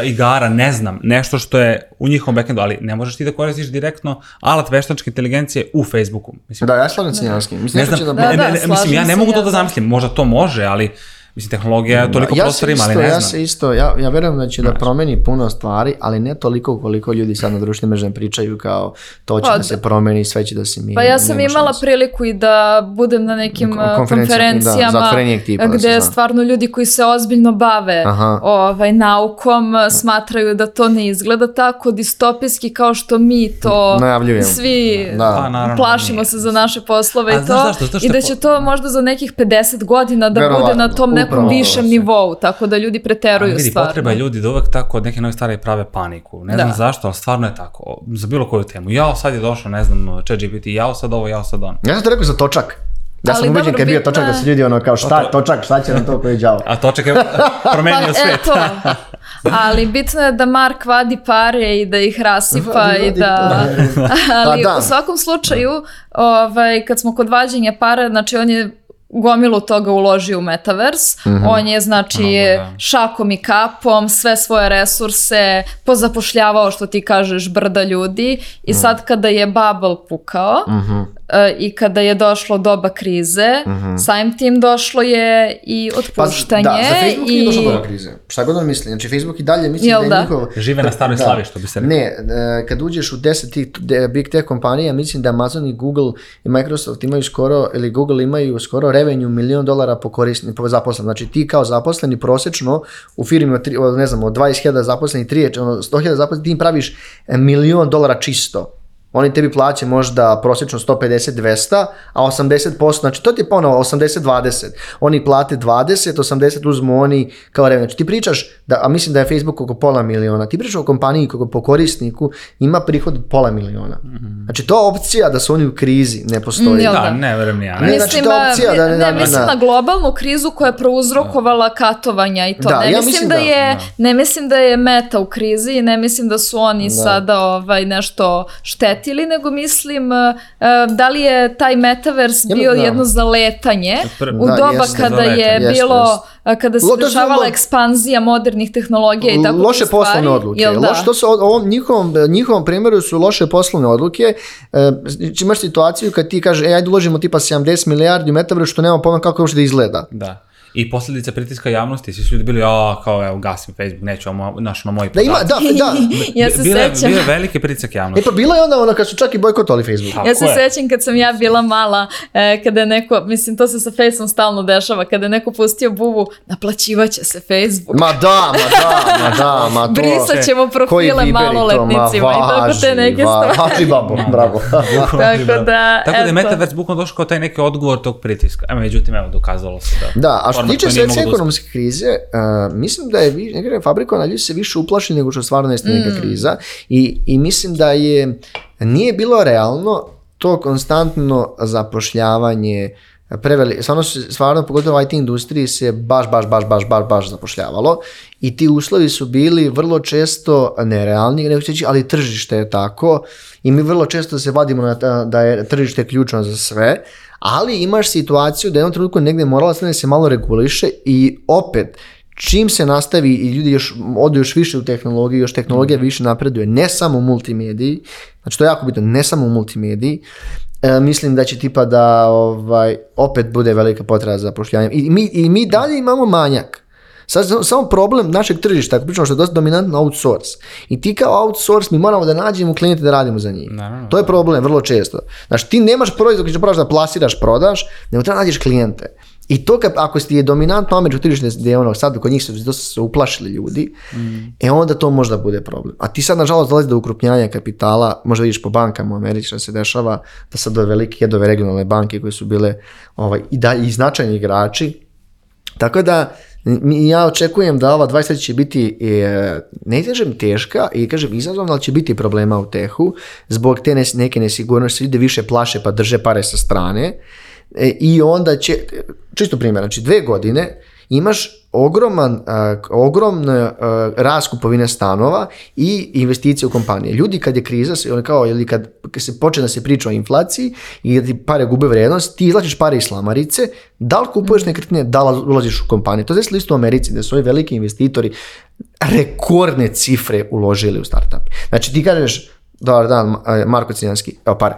igara, ne znam, nešto što je u njihovom backendu, ali ne možeš ti da koristiš direktno alat veštačke inteligencije u Facebooku. Mislim, da, ja slažem se da. Mislim, ne znam, da-, da, da, ne, ne, mislim, ja ne mogu to da zamislim, možda to može, ali Mislim, tehnologija je mm, toliko ja prostora ima, ali ne znam. Ja se isto, ja, ja verujem da će da ne. da promeni puno stvari, ali ne toliko koliko ljudi sad na društvenim mrežama pričaju kao to će pa, da se promeni, sve će da se mi... Pa ja sam imala priliku i da budem na nekim da, konferencijama da, tipa, gde da stvarno ljudi koji se ozbiljno bave Aha. ovaj, naukom smatraju da to ne izgleda tako distopijski kao što mi to Najavljujem. svi da. Pa, naravno, plašimo nije. se za naše poslove A, i to. Zašto, zašto, zašto, I da će to možda za nekih 50 godina da Verovatno. bude na tom nekom višem nivou, tako da ljudi preteruju vidi, stvarno. Potreba je ljudi da uvek tako od neke nove stvari prave paniku. Ne da. znam zašto, ali stvarno je tako. Za bilo koju temu. Jao, sad je došao, ne znam, chat GPT, jao sad ovo, jao sad ono. Ja sam to rekao za točak. Ja sam ubeđen kad je bio točak da, da su ljudi ono kao šta, točak, šta će nam to koji je džavo. A točak je promenio pa, e, svet. Eto, ali bitno je da Mark vadi pare i da ih rasipa vadi, i da... Vadi, pa ali pa, da. u svakom slučaju, ovaj, kad smo kod vađenja para, znači on je gomilu toga uložio u Metaverse. Mm -hmm. On je, znači, Mnogo, da. šakom i kapom sve svoje resurse pozapošljavao, što ti kažeš, brda ljudi. I mm. sad kada je bubble pukao mm -hmm. e, i kada je došlo doba krize, mm -hmm. samim tim došlo je i otpuštanje. Pa, da, za Facebook i... nije došlo doba krize. Šta god on misli. Znači, Facebook i dalje misli Jel da je da? njihov... Žive na staroj da. slavi, što bi se rekao. Ne, e, kad uđeš u deset tih big tech kompanija, mislim da Amazon i Google i Microsoft imaju skoro, ili Google imaju skoro revenju milion dolara po, korisni, po zaposlen. Znači ti kao zaposleni prosečno u firmi od, tri, ne znam, od 20.000 zaposlenih, 30, ono, 100.000 zaposlenih, ti im praviš e, milion dolara čisto oni tebi plaće možda prosječno 150-200, a 80%, znači to ti je ponovo 80-20. Oni plate 20, 80 uzmu oni kao revenue. Znači ti pričaš, da, a mislim da je Facebook oko pola miliona, ti pričaš o kompaniji kako po korisniku ima prihod pola miliona. Mhm. Znači to opcija da su oni u krizi ne postoji. Da, da, ne verujem ja. Ne, mislim, znači, to opcija, da, ne, ne, ne, mislim na globalnu krizu koja je prouzrokovala da. katovanja i to. Da, ne, ja mislim da, da je, da. ne mislim da je meta u krizi i ne mislim da su oni da. sada ovaj, nešto štetni letili, nego mislim eh, eh, da li je taj metavers bio jedno, da. jedno zaletanje u da, doba jeste, kada je jeste, bilo, jeste. Eh, kada se dešavala ekspanzija modernih tehnologija i tako Loše poslovne odluke. Da? Loš, to su, ovom njihovom, njihovom primjeru su loše poslovne odluke. E, imaš situaciju kad ti kaže, e, ajde uložimo tipa 70 milijardi u metavers, što nema pojma kako uopšte da izgleda. Da i posljedica pritiska javnosti, svi su ljudi bili, a kao, evo, gasim Facebook, neću ono, naš, na moji podaci. Da, ima, da, da. ja se bila, sećam. Bila veliki pritisak javnosti. E pa bilo je onda ono kad su čak i bojkotovali Facebook. Tako ja se je. sećam kad sam ja bila mala, e, kada je neko, mislim, to se sa Faceom stalno dešava, kada je neko pustio buvu, naplaćivaće se Facebook. Ma da, ma da, ma da, ma to. Brisat ćemo profile maloletnicima i tako te neke stvari. Važi, babo, bravo. tako da, Tako da je Metaverse bukno došao kao taj neki odgovor tog pritiska. A e, međutim, evo, dokazalo se da. Da, a što norma, tiče svetske da ekonomske krize, uh, mislim da je vi, nekada fabrika ljudi se više uplaši nego što stvarno jeste mm. neka kriza i, i mislim da je nije bilo realno to konstantno zapošljavanje uh, preveli, stvarno, stvarno pogotovo u IT industriji se baš, baš, baš, baš, baš, baš zapošljavalo i ti uslovi su bili vrlo često nerealni, nego reći, ali tržište je tako i mi vrlo često se vadimo na, da je tržište ključno za sve, ali imaš situaciju da je jednom trenutku negde morala da se malo reguliše i opet čim se nastavi i ljudi još odu još više u tehnologiju, još tehnologija mhm. više napreduje, ne samo u multimediji, znači to je jako bitno, ne samo u multimediji, E, mislim da će tipa da ovaj, opet bude velika potreba za zapošljavanjem. I mi, I mi dalje imamo manjak. Sad samo problem našeg tržišta, ako pričamo što je dosta dominantno outsource. I ti kao outsource mi moramo da nađemo klijente da radimo za njih. Naravno. To je problem vrlo često. Znači ti nemaš proizvod koji će praviš da plasiraš, prodaš, nego treba da nađeš klijente. I to kad, ako ste je dominantno američko tržište gdje je ono sad kod njih su dosta se uplašili ljudi, mm. e onda to možda bude problem. A ti sad nažalost dolazi do ukrupnjanja kapitala, možda vidiš po bankama američka se dešava da sad ove velike jedove regionalne banke koje su bile ovaj, i, da, i značajni igrači. Tako da Ja očekujem da ova 20 će biti, e, ne kažem teška i kažem izazovna, ali će biti problema u tehu zbog te neke nesigurnosti, ljudi više plaše pa drže pare sa strane e, i onda će, čisto primjer, znači dve godine imaš ogroman, a, ogromne a, raskupovine stanova i investicije u kompanije. Ljudi kad je kriza, se, oni kao, ili kad, kad se počne da se priča o inflaciji i da ti pare gube vrednost, ti izlačiš pare iz slamarice, da li kupuješ mhm. nekretnine, da li ulaziš u kompanije. To je desilo isto u Americi, da su ovi veliki investitori rekordne cifre uložili u startup. Znači ti kažeš, dobar dan, Marko Cijanski, evo pare.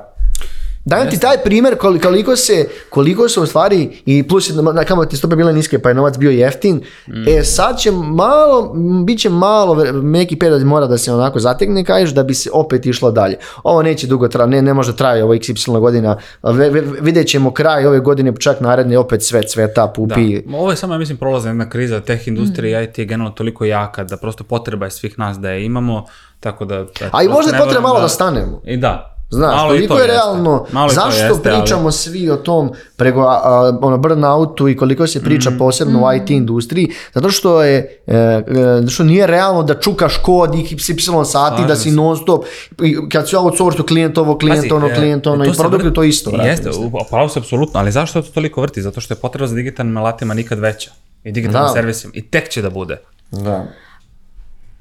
Dajem ti taj primjer koliko se, koliko se u stvari, i plus na kamatne stope bile niske pa je novac bio jeftin, mm. e sad će malo, bit će malo, neki period mora da se onako zategne, kažeš da bi se opet išlo dalje. Ovo neće dugo trajati, ne, ne može trajati ovo xy godina, v, vidjet ćemo kraj ove godine, čak naredne opet sve cveta, pupi. Da. Ovo je samo, ja mislim, prolazna jedna kriza, teh industrija mm. IT je generalno toliko jaka da prosto potreba je svih nas da je imamo, tako da... Eto, A i da možda je potreba malo da, da stanemo. I da, Znaš, malo koliko to je realno, jeste. zašto jeste, pričamo ali... svi o tom prego, a, ono, burnoutu i koliko se priča mm. posebno mm. u IT mhm. industriji, zato što je, e, e što nije realno da čukaš kod XY sati, da Slažem da si non stop, i kad si outsourcu klijent ovo, klijent ono, e, klijent ono, i produkt vr... to isto. Jeste, pravo se apsolutno, ali zašto to toliko vrti? Zato što je potreba za digitalnim alatima nikad veća i digitalnim da. servisima i tek će da bude. Da.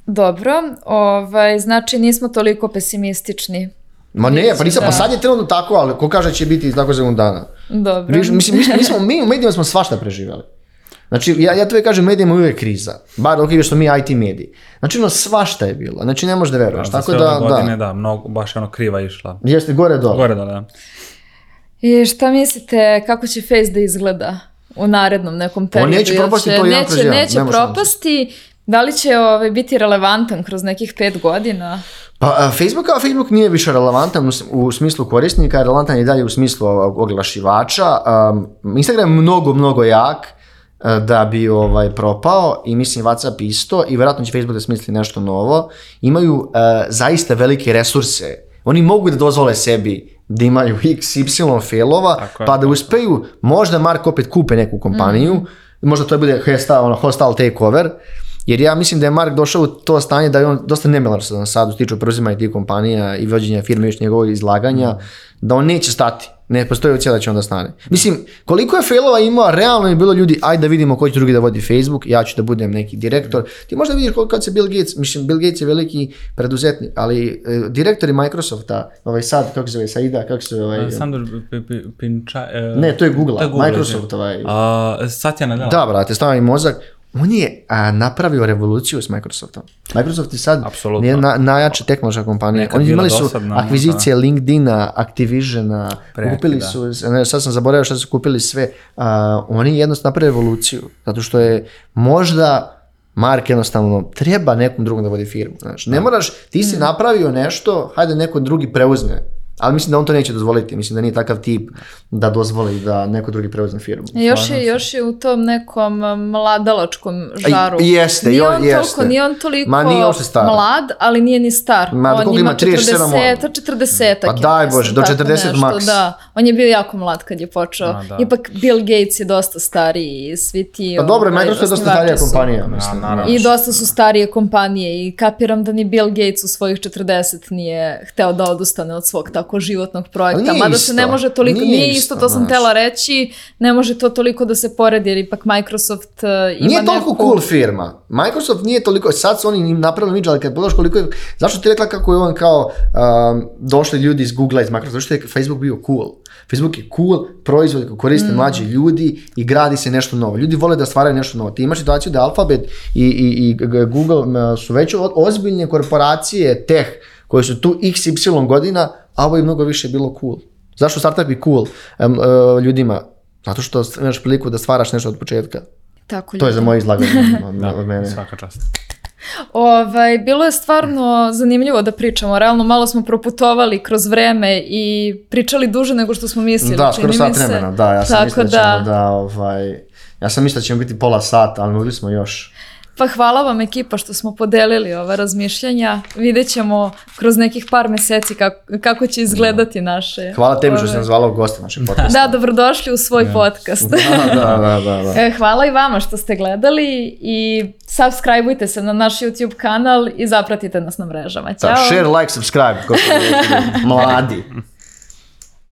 Dobro, ovaj, znači nismo toliko pesimistični Ma ne, Biće, pa nisam, pa da. pa sad je trenutno tako, ali ko kaže da će biti tako za dana. Dobro. Viš, mislim, mi, mi, smo, mi u medijima smo svašta preživjeli. Znači, ja, ja tebe kažem, medijima uvijek kriza. Bar ok, što mi IT mediji. Znači, ono, svašta je bilo. Znači, ne možeš da veruješ. Da, tako da, godine, da. da mnogo, baš je ono kriva išla. Jeste, gore dole. Gore dole, da. I šta mislite, kako će Face da izgleda u narednom nekom pa periodu? On neće propasti će, to jedan neće, neće propasti. Da li će ovaj, biti relevantan kroz nekih pet godina? Pa Facebook kao Facebook nije više relevantan u smislu korisnika, relevantan je dalje u smislu oglašivača. Instagram je mnogo, mnogo jak da bi ovaj propao i mislim WhatsApp isto i verovatno će Facebook da smisli nešto novo. Imaju zaista velike resurse. Oni mogu da dozvole sebi da imaju x, y failova, pa da uspeju, možda Mark opet kupe neku kompaniju, mm. možda to bude hostile, ono, hostile takeover, Jer ja mislim da je Mark došao u to stanje da je on dosta nemilosan sad u tiču preuzima IT kompanija i vođenja firme još njegovog izlaganja, mm. da on neće stati. Ne postoji ucija da će onda stane. Mislim, koliko je failova imao, realno je bilo ljudi, ajde da vidimo ko će drugi da vodi Facebook, ja ću da budem neki direktor. Mm. Ti možda vidiš koliko kad se Bill Gates, mislim, Bill Gates je veliki preduzetnik, ali e, direktori Microsofta, ovaj sad, kako se zove, Saida, kako se zove... Ovaj, Sandor Pinča... E, ne, to je Google, Microsoft ovaj... A, Satya Nadella. Da, brate, stavim mozak on je a, napravio revoluciju s Microsoftom. Microsoft je sad Absolutno. na, najjača tehnološka kompanija. Nekad Oni imali su dosadno, akvizicije da. LinkedIna, Activisiona, Preki, kupili da. su, ne, sad sam zaboravio što su kupili sve. A, oni jednostavno napravili revoluciju, zato što je možda Mark jednostavno treba nekom drugom da vodi firmu. Znaš. Ne da. moraš, ti si mm. napravio nešto, hajde neko drugi preuzme Ali mislim da on to neće dozvoliti, mislim da nije takav tip da dozvoli da neko drugi preuzme firmu. Još je, još je u tom nekom um, mladalačkom žaru. A, jeste, nije on jeste. Toliko, nije on toliko Ma, nije mlad, ali nije ni star. Ma, on ima 40, 40 Pa daj Bože, do 40 maks. Da. On je bio jako mlad kad je počeo. Ma, da. Ipak Bill Gates je dosta stariji i svi ti... Pa dobro, ovaj, Microsoft je dosta starija kompanija. Mislim. naravno, I dosta su starije kompanije i kapiram da ni Bill Gates u svojih 40 nije hteo da odustane od svog tako oko životnog projekta, mada se ne može toliko, nije, nije isto, to sam tela reći, ne može to toliko da se poredi, jer ipak Microsoft uh, ima Nije toliko neku... cool firma, Microsoft nije toliko, sad su oni napravili midža, ali kad pogledaš koliko je, zašto ti rekla kako je on kao um, došli ljudi iz google iz Microsoft, zašto je Facebook bio cool? Facebook je cool proizvod koji koriste mm. mlađi ljudi i gradi se nešto novo. Ljudi vole da stvaraju nešto novo. Ti imaš situaciju da Alphabet i, i, i Google su već ozbiljne korporacije teh koje su tu x, y godina a ovo je mnogo više bilo cool. Zašto startup je cool um, uh, ljudima? Zato što imaš priliku da stvaraš nešto od početka. Tako, to je za moje izlaganje. od da, mene. svaka čast. Ovaj, bilo je stvarno zanimljivo da pričamo. Realno malo smo proputovali kroz vreme i pričali duže nego što smo mislili. Da, skoro sat vremena, da. Ja sam Tako mislila da, da, da, ovaj, ja sam mislila da ćemo biti pola sata, ali mogli smo još. Pa hvala vam ekipa što smo podelili ova razmišljanja. Vidjet ćemo kroz nekih par meseci kako, kako će izgledati da. naše... Hvala tebi što si nam zvala u goste našeg da, podcasta. Da, dobrodošli u svoj ja. podcast. Da, da, da, da, da. E, Hvala i vama što ste gledali i subscribeujte se na naš YouTube kanal i zapratite nas na mrežama. Ćao! Da, share, like, subscribe, kako mladi.